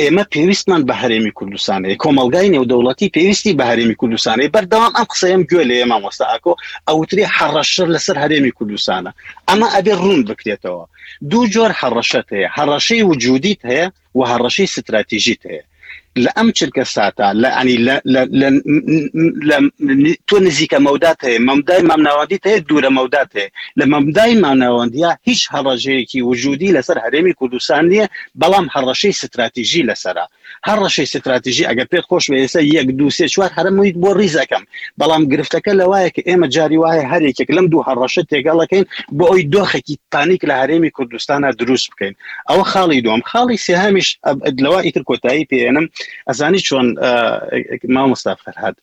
ئێمە پێویستمان بە هەرێمی کوردستان هەیە، کۆمەڵگای نێودەوڵەتی پێویستی بە هەرێمی کوردستان هەیە، بەردەوام ئەم قسەیەم گوێ لێیە مامۆستا ئاکۆ، ئەوترێ هەڕەشە لەسەر هەرێمی کوردستانە، ئەمە ئەبێ ڕوون بکرێتەوە، دوو جۆر هەڕەشەت هەیە، هەڕەشەی وجودیت هەیە، و هەڕەشەی ستراتیژیت هەیە لە ئەم چرکە ساتە لە ئەنی لە تۆ نزیکە مەودات هەیە مەمدای مامناوادی هەیە دوورە مەودات هەیە لە مەمدای ماناوەندە هیچ هەڕەژەیەکی وجودی لەسەر هەرێمی کوردستان نییە بەڵام هەڕەشەی ستراتیژی لەسرە هەر ڕەشەی ستراتیژی ئەگەر پێت خۆش بە ئێستا یەک دو سێ چوار هەرمویت بۆ ڕیزەکەم بەڵام گرفتەکە لەوایە کە ئێمە جاری وایە هەرێکێک لەم دوو هەڕەشە تێگەڵەکەین بۆ ئەوی دۆخێکی پانیک لە هەرێمی کوردستانە دروست بکەین ئەوە خاڵی دووەم خاڵی سێهامیش لەوە ئیتر کۆتایی پێێنم ئەزانی چۆن مامۆستا فەرهاد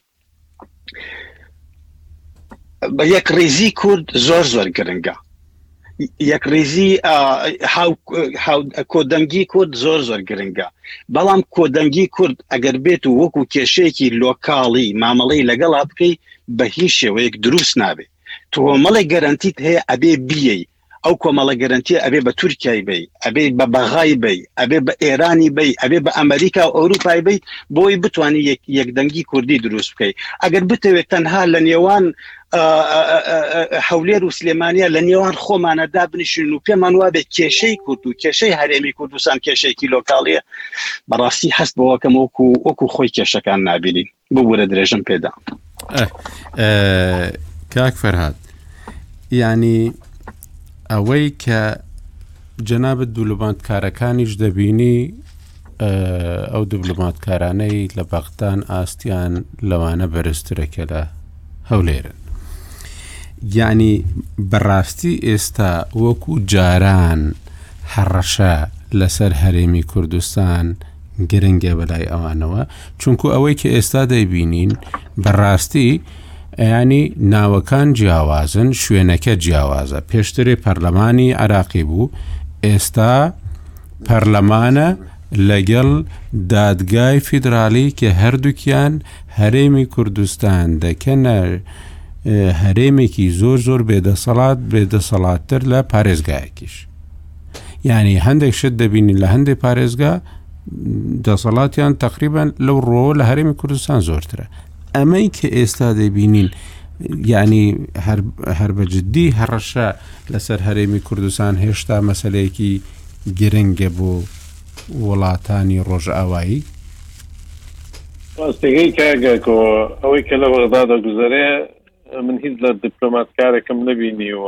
بە یەک ڕیزی کورد زۆر زۆر گرنگە یەک ڕیزی کۆدەنگی کورد زۆر زۆر گرنگە بەڵام کۆدەنگی کورد ئەگەر بێت و وەکو کێشەیەکی لۆکاڵی مامەڵەی لەگەڵا بکەی بە هیچ شێوەیەک دروست نابێت تۆمەڵێک گەرنتیت هەیە ئەبێ بیەی ئەو کۆمەڵە گەرەنتیە ئەبێ بە تورکیای بەی ئەبێ بە بەغای بەی ئەبێ بە ئێرانی بەی ئەبێ بە ئەمریکا و ئەوروپای بەی بۆی بتانی یەکدەنگی کوردی دروست بکەیت ئەگەر بتەوێت تەنها لە نێوان حولێر و سلێمانیا لە نێوان خۆمانە دابنیشن و پێمان وابێ کێشەی کورد و کێشەی هەرێمی کوردستان کێشێکی لۆکاڵیە بەڕاستی هەست بەوەکەم وەکو وەکو خۆی کێشەکان نابینین ببورە درێژم پێدا. کاک فەرهاد ینی ئەوەی کە جەنابەت دوولوبانتکارەکانیش دەبینی ئەو دیبلوماتکارانەی لە بەغدان ئاستیان لەوانە بەرزترەکە لە هەولێرن یعنی بەڕاستی ئێستا وەکو جاران هەڕەشە لەسەر هەرێمی کوردستان گرنگە بەلای ئەوانەوە چونکو ئەوەی کە ئێستا دەیبینین بەڕاستی ئەیانی ناوەکان جیاوازن شوێنەکە جیاوازە پێشترێ پەرلەمانی عراقی بوو ئێستا پەرلەمانە لەگەڵ دادگای فیدراالی کە هەردووکیان هەرێمی کوردستان دەکەنە هەرێمێکی زۆر زۆر بێدەسەڵات بێدەسەڵاتتر لە پارێزگایەکیش یعنی هەندێک شت دەبینین لە هەندێک پارێزگا دەسەڵاتیان تقریبان لەو ڕۆوە لە هەرمی کوردستان زۆرترە ئەمەی کە ئێستا دەبینین یعنی هەر بە جددی هەڕەشە لەسەر هەرێمی کوردستان هێشتا مەسلەیەکی گرنگە بۆ وڵاتانی ڕۆژئاوایی ڕاستەکەی کاگەکۆ ئەوەی کە لە بەغدادا گوزارێ من هیچ لە دیپلۆماتکارێکم نبینی و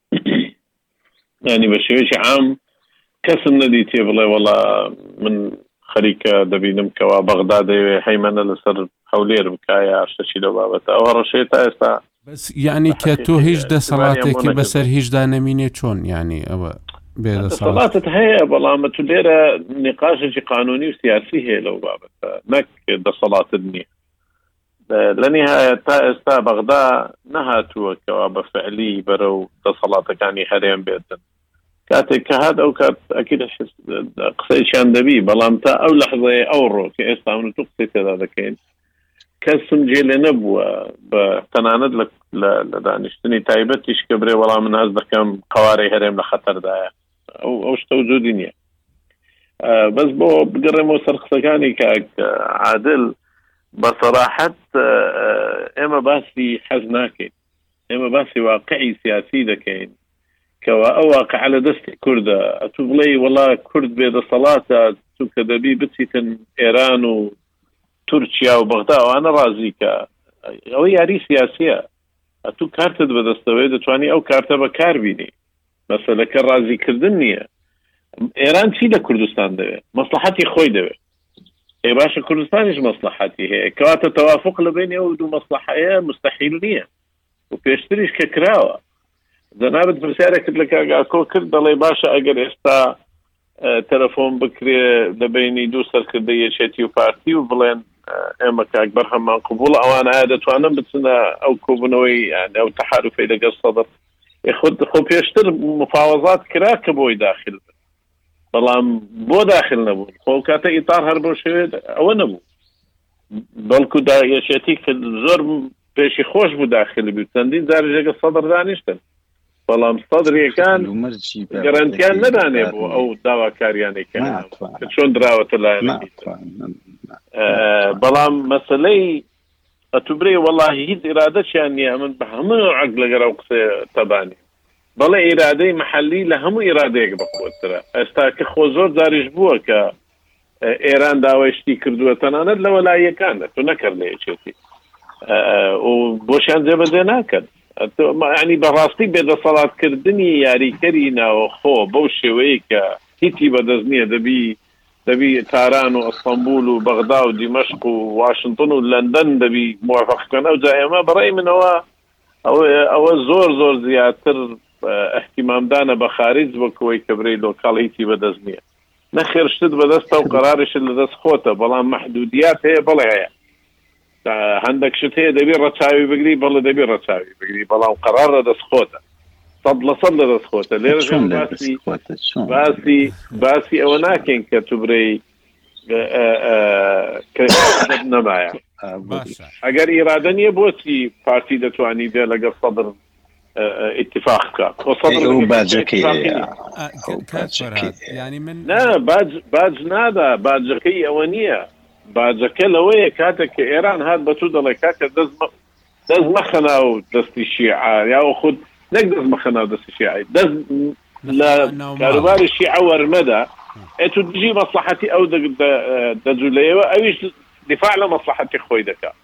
ینی بە شێوەیەکی عام کەسم نەدی تێ بڵێ وەڵا من خەریکە دەبینم کەوا بەغدا دەوێ هەیمەە لەسەر هەولێر بکایە شتەچی لە بابەت ئەوە ڕەشێت تا ئێستا بەس یعنی کە تۆ هیچ دەسەڵاتێکی بەسەر هیچدا نەمینێ چۆن ینی ئەوە بێدەسەڵاتت هەیە بەڵامە تو لێرە نقاشێکی قانونی و سیاسی هەیە لەو بابەتە نەک دەسەڵاتت نییە لە نیهایەت تا ئێستا بەغدا نەهاتووە کەوا بە فعلی بەرەو دەسەڵاتەکانی هەرێم بێتن کاتێک کە هات ئەو کات ئەکید قسەیشان دەبی بەڵام تا ئەو لەحظەیە ئەو ڕۆ کە ئێستا من تو قسەی تێدا دەکەین کەسم جێ لێ نەبووە بە تەنانەت لە دانیشتنی تایبەتیش کە برێ وەڵام من هەز دەکەم قوارەی هەرێم لە خەتەردایە ئەو شتە و جودی نییە بەس بۆ بگەڕێمەوە سەر قسەکانی کاک عادل بە سەراحەت ئێمە باسی حەز ناکەین ئێمە باسی واقعی سیاسی دەکەین کەوا ئەو واقع لە دەستی کووردە ئەتو بڵێ وڵا کورد بێ دەسەڵاتە تو کە دەبی بچیتن ئێران و تورکیا و بەغدا ئەوانە ڕازیکە ئەوە یاری سیاسیە ئەتو کارتت بەدەستەوەی دەتوانانی ئەو کارتە بە کار بینی مەسەلەکە ڕازی کردن نییە ئێران چی لە کوردستان دەوێت مەسلحەتی خۆی دەوێت ئێ باشە کوردستانیش مەسلحەتی هەیە کەواتە تەوافق لە بین ئەو دوو مەسلحەیە مستحیل نییە و پێشتریش کە کراوە جەنابەت پرسیارێکت لە کاگاکۆ کرد دەڵێ باشە ئەگەر ئێستا تەلەفۆن بکرێ لە بەینی دوو سەرکردەی یەکێتی و پارتی و بڵێن ئێمە کاک بەرهەممان قبوڵە ئەوان ئایا دەتوانن بچنە ئەو کۆبوونەوەی ئەو تەحالفەی لەگەر سەدر خود خۆ پێشتر مفاوەزات کرا کە بۆی داخل بن بەڵام بۆ داخل نەبوون خۆ کاتە ئیتار هەر بۆ شوێت ئەوە نەبوو بەڵکو دا یەکێتی کرد زۆر پێشی خۆش بوو داخلی بوو چەندین جارژێگە سەدر دانیشتن بەڵام سەدرەکان گەرەنتیان نەدانێ بۆ ئەو داواکاریانەی کە چۆن دراوەتە لای بەڵام مەسلەی ئەتوبرێ وەڵی هیچ ئرادەچیان نییە ئەمن بە هەموو عەک لەگەرە و قسێ تەبانی بەڵێ ئیرادەی محەلی لە هەموو ئیرادەیەک بەخۆترە ئێستا کە خۆ زۆر داریش بووە کە ئێران داوای شتی کردووە تەنانەت لەوە لایەکانە تو نەکرد لە یەکێتی بۆشیان جێبەجێ ناکەن ینی بەڕاستی بێدەسەڵاتکردنی یاریکەری ناوەخۆ بەو شێوەیە کە هیچی بەدەست نییە دەبی دەبی تاران و ئەستەمبول و بەغدا و دیمەشق و واشنگتن و لەندەن دەبی موافقکەن ئەو جا ئێمە بەڕێ منەوە ئەوە زۆر زۆر زیاتر احتیمامدانە بە خارج بۆ کوی کەبرەی لۆکاڵیتی بەدەست نییە نەخێر شتت بەدەستە و قەرارشت لەدەست خۆتە بەڵام مەحدودیات هەیە بەڵێ هەیە هەندێک شت هەیە دەبی ڕەچاوی بگری بەڵێ دەبی ڕەچاوی بگری بەڵام قەرار لەدەست خۆتە سەد لە سەد لەدەست خۆتە لێ باسی باسی باسی ئەوە ناکەین کە تو برەی نەمایە ئەگەر ئیرادە نیە بۆچی پارتی دەتوانانی دێ لەگەڵ سەدر اتفاق بکات ینی من باج نادا باجەکەی ئەوە نییە باجەکە لەوەیە کاتێک کە ئێران هات بە تو دەڵێ کاکە دەست دەست مەخەنا و دەستی شیعە یا و خود نەک دەست مەخەنا و دەستی شیعی دەست لە کاروباری شیعە وەرمەدا ئە تو دژی مەسلحەتی ئەو دەجولەیەوە ئەویش دفاع لە مەسلحەتی خۆی دەکات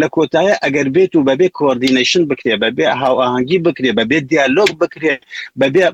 لە کۆتایە ئەگەر بێت و بەبێ کۆردینەیشن بکرێ بەبێ هاوئاهەنگی بکرێ بەبێ دیالۆگ بکرێ بەبێ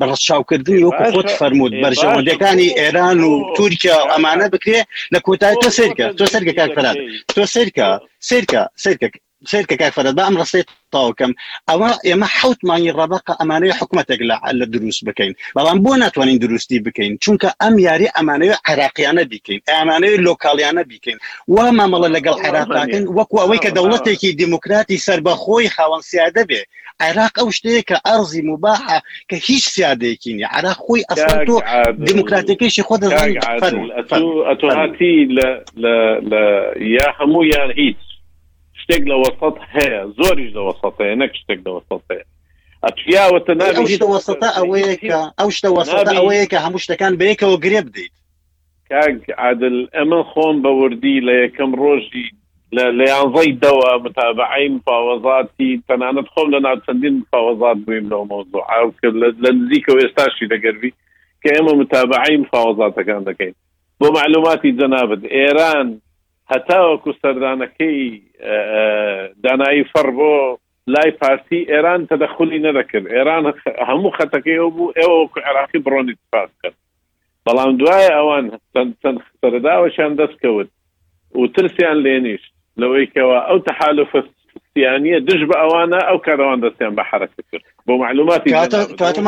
بەڕەچاوکردنی وەکو خۆت فەرمووت بەرژەوەندەکانی ئێران و تورکیا و ئەمانە بکرێ لە کۆتای تۆ سرکە تۆ سەرکە کاک فرات تۆ سرکە سرکە سرکە سرکە کاک فرات بە ئەم ڕستێت تاوکەم ئەوە ئێمە حوت مانگی ڕەبقە ئەمانەوە حکوومەتێک لە لە دروست بکەین بەڵام بۆ ناتوانین دروستی بکەین چونکە ئەم یاری ئەمانەوە عراقیانە بیکەین ئەمانەوە لۆکاڵیانە بیکەین وا مامەڵە لەگەڵ عراقاکەن وەکو ئەوەی کە دەوڵەتێکی دیموکراتی سربەخۆی خاوەن سیادە بێ عێراق ئەو شتەیە کە ئەرزی مباحە کە هیچ سیادەیەکی نیە عراق خۆی ئەسڵان تۆ دیموکراتەکەیشی خۆ دەزانین ئەتوهاتی لە یا هەموو یان هیچ شتێک لە وەسەت هەیە زۆریش لە وەسەت هەیە نەک شتێک لە وەسەت هەیە ئەتویاوەتە ناوی ئەو شتە وەسەتە ئەوەیە کە ئەو شتە وەسەتە ئەوەیە کە هەموو شتەکان بەیەکەوە گرێ بدەیت کاک عادل ئەمە خۆم بە وردی لە یەکەم ڕۆژی لە لەیانزەی دەوە متابعی مفاوەزاتی تەنانەت خۆم لە ناچەندین مفاوەزات بوویم لەو مۆزۆ ئاو کرد لە نزیکەوە ئێستاشی دەگەروی کە ئێمە متابعی مفاوەزاتەکان دەکەین بۆ معلوماتی جەنابەت ئێران هەتاوەکو سەردانەکەی دانایی فەڕ بۆ لای پارتی ئێران تەدەخلی نەدەکرد ئێران هەموو خەتەکەی ئەو بوو ئێوە وەکو عێراقی بڕۆنی سپاس کرد بەڵام دوای ئەوان چەند سەرداوەشان دەستکەوت و ترسیان لێنیشت لەوەیکەوە ئەو تەحالفست سیانیە دژ بە ئەوانە ئەو کاروان دەستیان بە حەرەکە کرد بۆ معلوماتی کاتە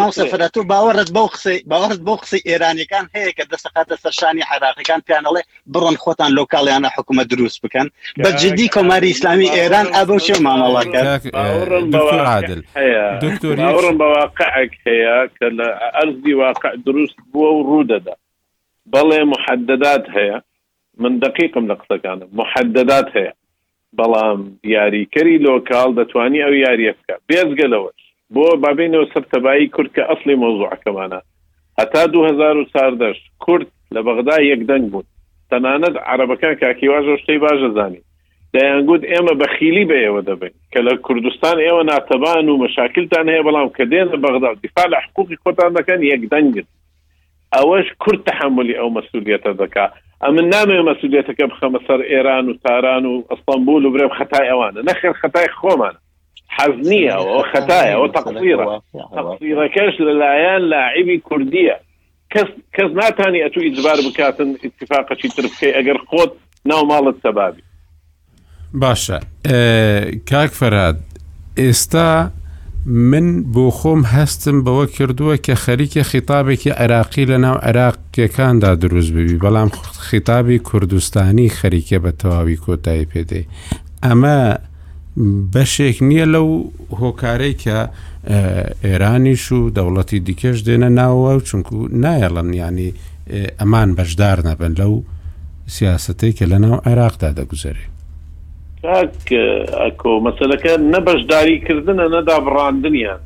مامەسەفرەت و باوەڕت بەو قسەی باوەڕت بۆ قسەی ئێرانەکان هەیە کە دەسەقاتە سەرشانی عراقیەکان پیانەڵێ بڕۆن خۆتان لۆ کاڵیانە حکوومە دروست بکەن بە جدی کۆماری ئیسلامی ئێران ئابە و شێو مامەڵەکە دکتۆریڕم بە واقعێک هەیە کە لە ئەرزی واقع دروست بووە و ڕوودەدا بەڵێ محددات هەیە من دەقیقم لە قسەکانم، محەددات هەیە، بەڵام یاریکەری لۆکاڵ دەتوانی ئەو یارییە بکا. بێجگە لەوەش، بۆ با بێینەوە سەر تەبایی کورد کە ئەسڵی مەوزوعەکەمانە، هەتا دوو هەزار و چاردە ش کورد لە بەغدا یەک دەنگ بوون، تەنانەت عەرەبەکان، کاک هیواش ئەو شتەی باش دەزانی، دەیانگوت ئێمە بەخیلی بە ئێوە دەبەین، کە لە کوردستان ئێوە ناتەبان و مەشاکیلتان هەیە، بەڵام کە دێنە بەغدا و دیفاع لە حقووقی خۆتان دەکەن، یەک دەنگن. ئەوەش کورد تەحەمولی ئەو مەسولیەتە دەکا ئەمن نامەوێ مەسولیەتەکە بخەمە سەر ئێران و تاران و ئەستەمبول و برێم خەتای ئەوانە نەخێر خەتای خۆمانە حەز نییە ئەوە خەتایە ئەوە تەقسیرە تەقسیرەکەش لەلایەن لاعبی کوردیە کەس کەس ناتانی ئەتو ئیجبار بکاتن اتفاقەچی تر بکەی ئەگەر خۆت ناو ماڵت سەبابی باشە کاک فەراد ئێستا من بۆ خۆم هەستم بەوە کردووە کە خەریکە خیتابێکی عێراقی لە ناو عێراقیەکاندا دروست ببی بەڵام خیتابی کوردستانی خەریکە بە تەواوی کۆتایی پێدەی ئەمە بەشێک نییە لەو هۆکارەی کە ئێرانیش و دەوڵەتی دیکەش دێنە ناوە و چونکو نایەڵن ینی ئەمان بەشدار نەبن لەو سیاسەتەی کە لە ناو عێراقدا دەگوزەرێ. کاک ئەکۆ مەسەلەکە نە بەشداری کردنە نە دابڕاندنیان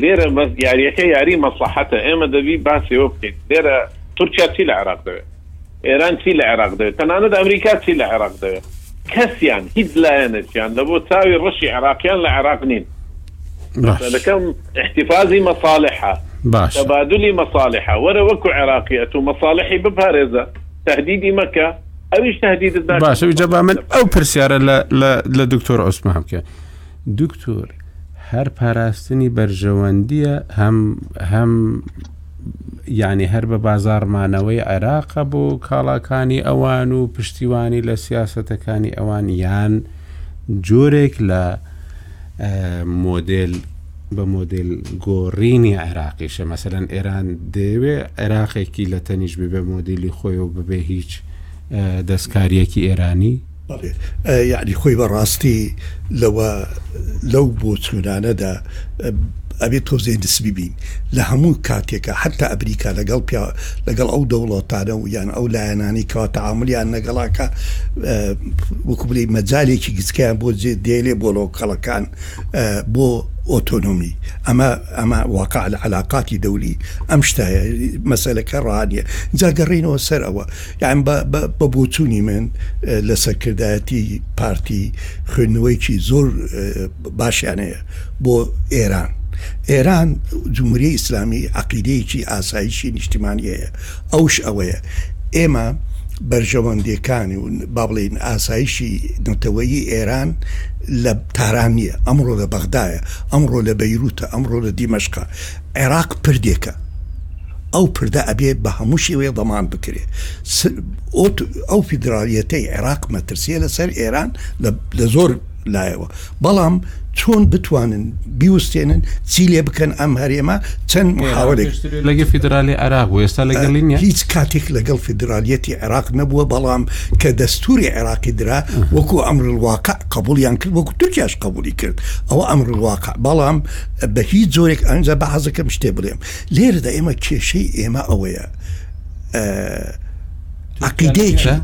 لێرە بەس یاریەکە یاری مەسڵەحەتە ئێمە دەبی باسی ئەوە بکەین لێرە تورکیا چی لە عێراق دەوێت ئێران چی لە عێراق دەوێت تەنانەت ئەمریکا چی لە عێراق دەوێت کەسیان هیچ لایەنێکیان لە بۆ چاوی ڕەشی عێراقیان لە عێراق نین مەسەلەکە احتفاظی مصالحە تبادلی مصالحە وەرە وەکو عێراقی ئەتو مصالحی بپارێزە تهدیدی مەکە ئەویش تهدیدت ناکات باشە ئیجا با من ئەو پرسیارە لە دکتۆر عوسمان بکە دکتۆر هەر پاراستنی بەرژەوەندیە هەم هەم یعنی هەر بە بازارمانەوەی عێراقە بۆ کاڵاکانی ئەوان و پشتیوانی لە سیاسەتەکانی ئەوان یان جۆرێک لە مۆدێل بە مۆدێل گۆڕینی عێراقیشە مەسەرەن ئێران دەیەوێ عێراقێکی لە تەنیش ببێ مۆدیلی خۆی و ببێ هیچ دەستکاریەکی ئێرانی یعنی خۆی بەڕاستی لەوە لەو بۆچوونانەدا ئەبێ تۆزێ نسبی بین لە هەموو کاتێکا حەتا ئەمریکا لەگەڵ پیا لەگەڵ ئەو دەوڵەتانە و یان ئەو لایەنانەی کەوا تەعامولیان لەگەڵاکە وەکو بلێ مەجالێکی گچکەیان بۆ جێ دێلێ بۆ لۆکەڵەکان بۆ ئۆتۆنۆمی ئەمە ئەمە واقع لە علااقاتی دەولی ئەم شتایە مەسەلەکە ڕانیە جاگەڕینەوە سەر ئەوە یان بە بۆچوونی من لە سەرکردایەتی پارتی خوێندنەوەیکی زۆر باشیان هەیە بۆ ئێران. ئێران جمهوریەی ئیسلامی عقیدەیەکی ئاسایشی نیشتیمانی هەیە ئەوش ئەوەیە ئێمە بەرژەوەندەکانی و بابلین ئاسایشی نەتەوەی ئێران لە تاران نییە ئەمڕۆ لە بەغدایە ئەمڕۆ لە بەیروتە ئەمڕۆ لە دیمەشقا عێراق پردێکە ئەو پردە ئەبێ بە هەموو شێوەیە دەمان بکرێ ئەو فیدراالیەتەی عێراق مەترسیە لەسەر ئێران لە زۆر لایەوە بەڵام چۆن بتوانن بیوستێنن چی لێ بکەن ئەم هەرێمە چەند محاولێک لەگە فیدرالی عراق و ئێستا لەگەڵی هیچ کاتێک لەگەڵ فیدرالیەتی عێراق نەبووە بەڵام کە دەستوری عێراقی درا وەکو ئەمرواقع قبولیان کرد وەکو تورکیاش قبولی کرد ئەوە ئەمرواقع بەڵام بە هیچ جۆرێک ئەنجا بە حەزەکەم شتێ بڵێم لێرەدا ئێمە کێشەی ئێمە ئەوەیە عقیدەیەکی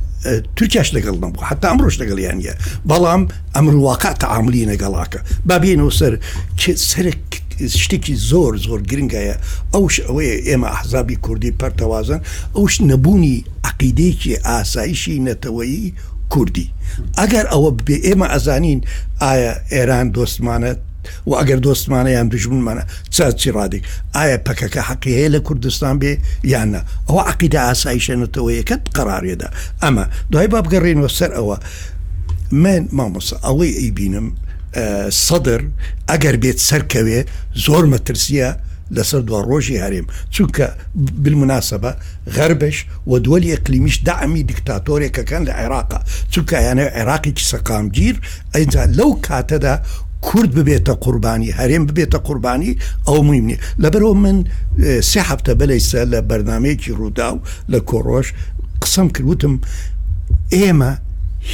تورکیاش لەگەڵ نەبوو حتا ئەم ڕۆژ لەگەڵ یانە بەڵام ئەمرواقع تعاملی نەگەڵاکە بابینەوە سەر سەر شتێکی زۆر زۆر گرنگایە ئەوش ئەوەیە ئێمە حەزابی کوردی پەرتەوازن ئەوش نەبوونی عقیدەیەکی ئاسایشی نەتەوەیی کوردی ئەگەر ئەوە بێ ئێمە ئەزانین ئایا ئێران دۆستمانە و ئەگەر دۆستمانە یان دژمنمانە چە چی ڕادێک ئایا پەکەکە حەقی هەیە لە کوردستان بێ یان نە ئەوە عقیدە ئاسایشە نەتەوەیەکەت قەراێدا ئەمە دوای بابگەڕێنەوە سەر ئەوە من مامۆسا ئەوەی ئەیبینم سەدر ئەگەر بێت سەرکەوێ زۆر مەترسیە لەسەر دوا ڕۆژی هەرێم چونکە بالمناسبە غەربش و دۆلی ئیقلیمیش دەعمی دیکتاتۆرێک ئەکەن لە عێراقا، چونکە ئەیانەوێ عێراقێکی سەقامگیر، ئینجا لەو کاتەدا کورد ببێتە قوربانی، هەرێم ببێتە قوربانی، ئەوە مویم نیە. لەبەرئەوە من سێ هەفتە بەلەیسە لە بەرنامەیەکی رووداو لە کۆڕۆش قسەم کرد وتم ئێمە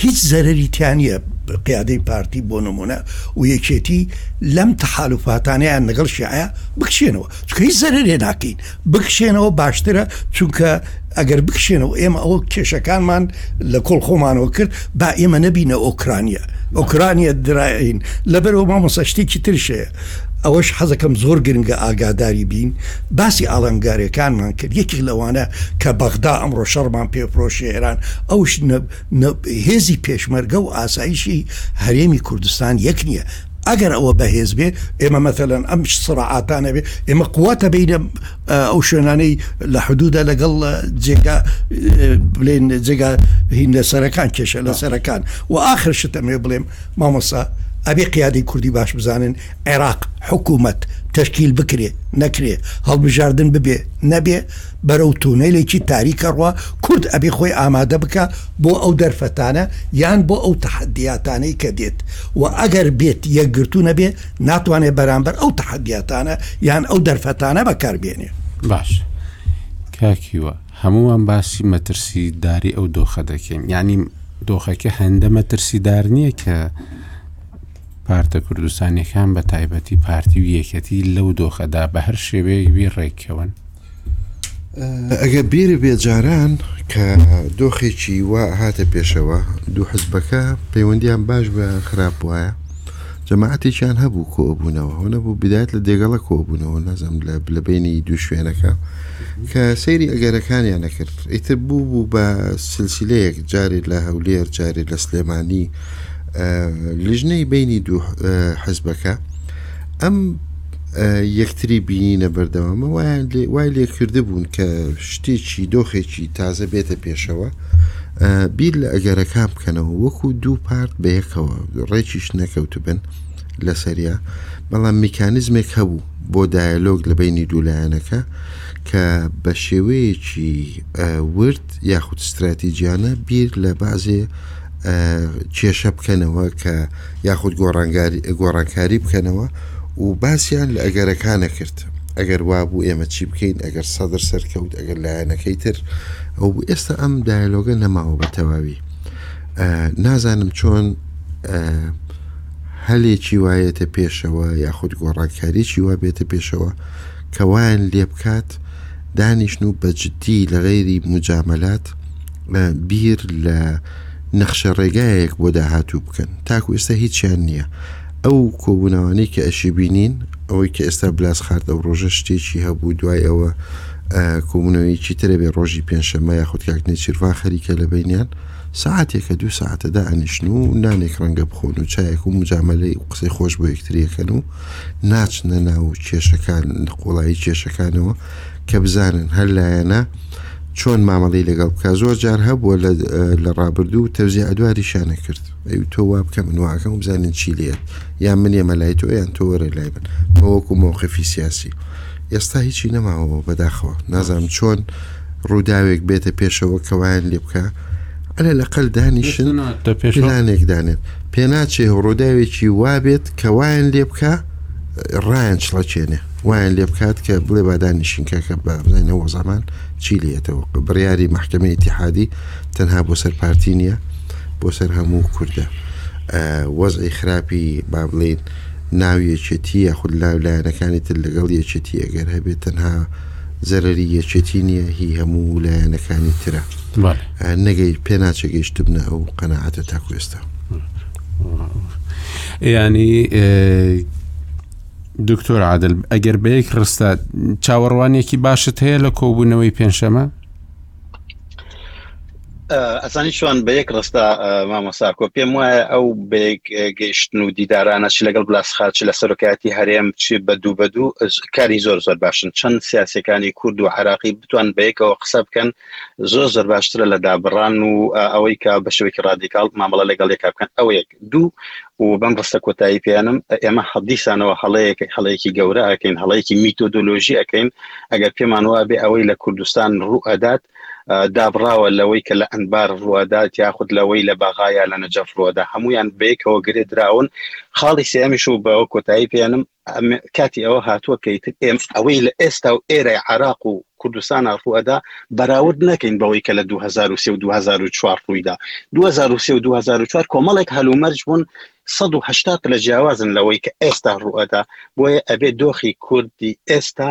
هیچ زەرەری تیا نیە قیادەی پارتی بۆ نموونە و یەکێتی لەم تەحالوفاتانەیان لەگەڵ شیعە بکشێنەوە، چونکە هیچ زەرەرێ ناکەین، بکشێنەوە باشترە چونکە ئەگەر بکشێنەوە ئێمە ئەوە کێشەکانمان لە کۆڵ خۆمانەوە کرد با ئێمە نەبینە ئۆکرانیا ئۆکرانیا درایین لەبەرەوە مامۆسا شتێکی ترشەیە ئەوەش حەزەکەم زۆر گرنگە ئاگاداری بین باسی ئاڵنگارەکانمان کرد یەکێک لەوانە کە بەغدا ئەمڕۆ شەڕمان پێفرۆشی ئێران ئەوش هێزی پێشمەرگە و ئاسایشی هەرێمی کوردستان یەک نییە ئەگەر ئەوە بەهێز بێ ئێمە مەتەلەن ئەم سڕعاتانە بێ ئێمە قوواتە بینە ئەو شوێنانەی لە حدودا لەگەڵ جێگا بلێن جێگا هین لە سەرەکان کێشە لە سەرەکان و آخر شتەمێ بڵێم مامۆسا ئەبێ قیادی کوردی باش بزانن عێراق حکوومەت تشکیل بکرێ نەکرێ هەڵبژاردن ببێ نەبێ بەرەو تونێلێکی تاریک ئەڕوا، کورد ئەبێ خۆی ئامادە بکا بۆ ئەو دەرفەتانە یان بۆ ئەو تەحەدیاتانەی کە دێت و ئەگەر بێت یەکگرتوو نەبێ ناتوانێ بەرامبەر ئەو تەحەدیاتانە یان ئەو دەرفەتانە بەکار بێنێ. باشە کاک هیوا هەمووان باسی مەترسی داری ئەو دۆخە دەکەین یانی دۆخەکە هەندە مەترسی دار نییە کە پارتە کوردستانیەکان بە تایبەتی پارتی و یەکەتی لەو دۆخەدا بە هەر شێوەیەک بی ڕێککەون ئەگەر بیرت بێت جاران کە دۆخێکی وا هاتە پێشەوە دوو حزبەکە پەیوەندیان باش بە خراپ وایە جەماعاتێکیان هەبوو کۆبوونەوە هەونە بوو بدات لە دێگەڵە کۆبوونەوە نازم لە لە بینی دوو شوێنەکە کە سەیری ئەگەرەکانیان نەکرد ئیتر بوو بوو بە سلسلەیەک جارێ لە هەولێر جارێ لە سلێمانی لیژنەی بینی دوو حزبەکە ئەم یەکتری بینینە بەردەوامە وایان لێ وای لێ کردبوون کە شتێکی دۆخێکی تازە بێتە پێشەوە بیر لە ئەگەرەکان بکەنەوە وەکو دوو پارت بەیەکەوە ڕێکیش نەکەوتبن لە سەریا بەڵام میکانزمێک هەبوو بۆ دایلۆگ لە بینی دوولایەنەکە کە بە شێوەیەکی ورد یاخود استراتیجیانە بیر لە بازێ کێشە بکەنەوە کە یاخود گۆڕانکاری بکەنەوە و باسیان لە ئەگەرەکانە کرد، ئەگەر وابوو ئێمە چی بکەین، ئەگەر سەدر سەرکەوت، ئەگەر لایەنەکەی تر ئەوبوو، ئێستا ئەم دایەلۆگە نەماوە بە تەواوی، نازانم چۆن هەلێکی وایەتە پێشەوە یاخود گۆڕانکاریی وا بێتە پێشەوە کە وایان لێ بکات دانیشن و بەجددی لە غەیری مجاملات بیر لە نەخشە ڕێگایەک بۆ داهاتوو بکەن تاکو ئێستا هیچیان نییە ئەو کۆبوونەوانەی کە ئەشی بینین ئەوەی کە ئێستا بلاس خارد ئەو ڕۆژە شتێکی هەبوو دوای ئەوە کۆبوونەوەیەکی ترە بێ ڕۆژی پێنجشەمە یاخود کاک نێچیرڤان خەریکە لە بینیان ساعتێکە دوو ساعتەدا ئەنیشن و نانێک ڕەنگە بخۆن و چایەک و مجاملەی و قسەی خۆش بۆ یەکتریەکەن و ناچنە ناو کێشەکان قوڵایی کێشەکانەوە کە بزانن هەر لایەنە چۆن مامەڵی لەگەڵ بکە زۆر جار هەبووە لە ڕابردوو و تەوزی ئەدواریشان نەکرد ئەو تۆ وا بکە منواکەم بزانین چی لێت یا من ئێمە لای تۆ یان تۆ وەرە لای من بەوەکو مۆقفی سیاسی ئێستا هیچی نەماوەوە بەداخەوە نازام چۆن ڕووداوێک بێتە پێشەوە کەوایان لێ بکە ئەلە لەقل دانیشن لە پێشانێک دانێت پێناچێ ڕووداوێکی وابێت کەوایان لێ بکە ڕایانچڵەکێنێ وایان لێ بکات کە بڵێ بادان نشینکە کە بابزین ئەو وەزامان چی لێتەوە بڕیاری محکمەی تحادی تەنها بۆ سەر پارتی نییە بۆ سەر هەموو کووردە وەزعی خراپی با بڵین ناوی یەکێتی یاخود لا لایەنەکانی تر لەگەڵ یەکێتی ئەگەر هەبێت تەنها زەرری یەکێتی نییە هی هەموو لایەنەکانی ترە نەگەی پێناچەگەیشتبنە ئەو قەنەعاتە تاکو ئێستا. یعنی دکتۆر عادل ئەگەر بە یەک ڕستە چاوەڕوانێکی باشت هەیە لە کۆبوونەوەی پێنجشەمە ئەزانی چۆن بە یەک ڕستا مامۆساکۆ پێم وایە ئەو گەیشتن و دیدارانە چ لەگەڵ بلاسخاچ لە سەرۆکایەتی هەرێم چ بە دوو بە دوو کاری زۆر زۆر باشن چەند سیاسەکانی کورد و عراقی بتوان بەیەکەوە قسە بکەن زۆر زۆر باشترە لە دابڕان و ئەوەی کە بە شوێکی ڕادیکال مامەڵە لەگەڵ یەکا بکەن ئەوەیەک دوو و بەم ڕستە کۆتایی پێیانم ئێمە حەدیسانەوە هەڵەیەک هەڵەیەکی گەورە ئەکەین هەڵەیەکی میتۆدۆلۆژی ئەەکەین ئەگەر پێمان وابێ ئەوەی لە کوردستان ڕوو ئەدات دابراوە لەوەی کە لە ئەنبار ڕوادات یاخود لەوەی لە باغایە لە نەجەف ڕوەدا هەمویان بێکەوە گرێ دراون خاڵی سێمیش و بەەوە کۆتایی پێێنم ئەمێ کاتی ئەوە هاتووە کە ئیتر ئێم ئەوەی لە ئێستا و ئێرای عەراق و کوردستانا ڕوو ئەدا، بەراورد نەکەین بەوەی کە لە دوو هەزار و سێ و دوو هەزار و چوار ڕووی دا. دوو هەزار و سێ و دوو هەزار و چوار کۆمەڵێک هەلومەرج بوون سەد و هەشتا پلە جیاوازن لەوەی کە ئێستا ڕوو ئەدا. بۆیە ئەبێ دۆخی کوردی ئێستا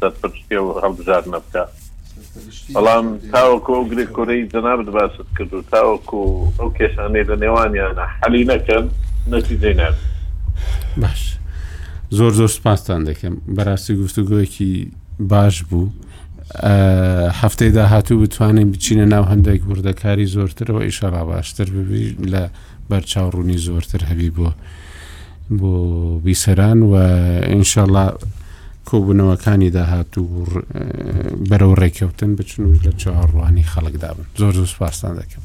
سەرپەرشتیە و هەڵبژاردنە بکە بەڵام تاوەکو ئەو گرێ کۆرەی جەنابت باست کرد و تاوەکو ئەو کێشانەی لە نێوانیانە حەلی نەکەن نەتیجەی ناب باش زۆر زۆر سپاستان دەکەم بەراستی گفتوگویەکی باش بوو هەفتەی داهاتوو بتوانین بچینە ناو هەندێک وردەکاری زۆرترەوە ئیشەڵا باشتر ببی لە بەرچاو ڕونی زۆرتر هەبی بۆ بۆ بیسەران و ئینشاءاللە کۆبوونەوەکانی داهاتوو بەرەو ڕێککەوتن بچن و لە چاوەڕوانی خەڵکدا بن زۆر زۆر سپاستان دەکەم.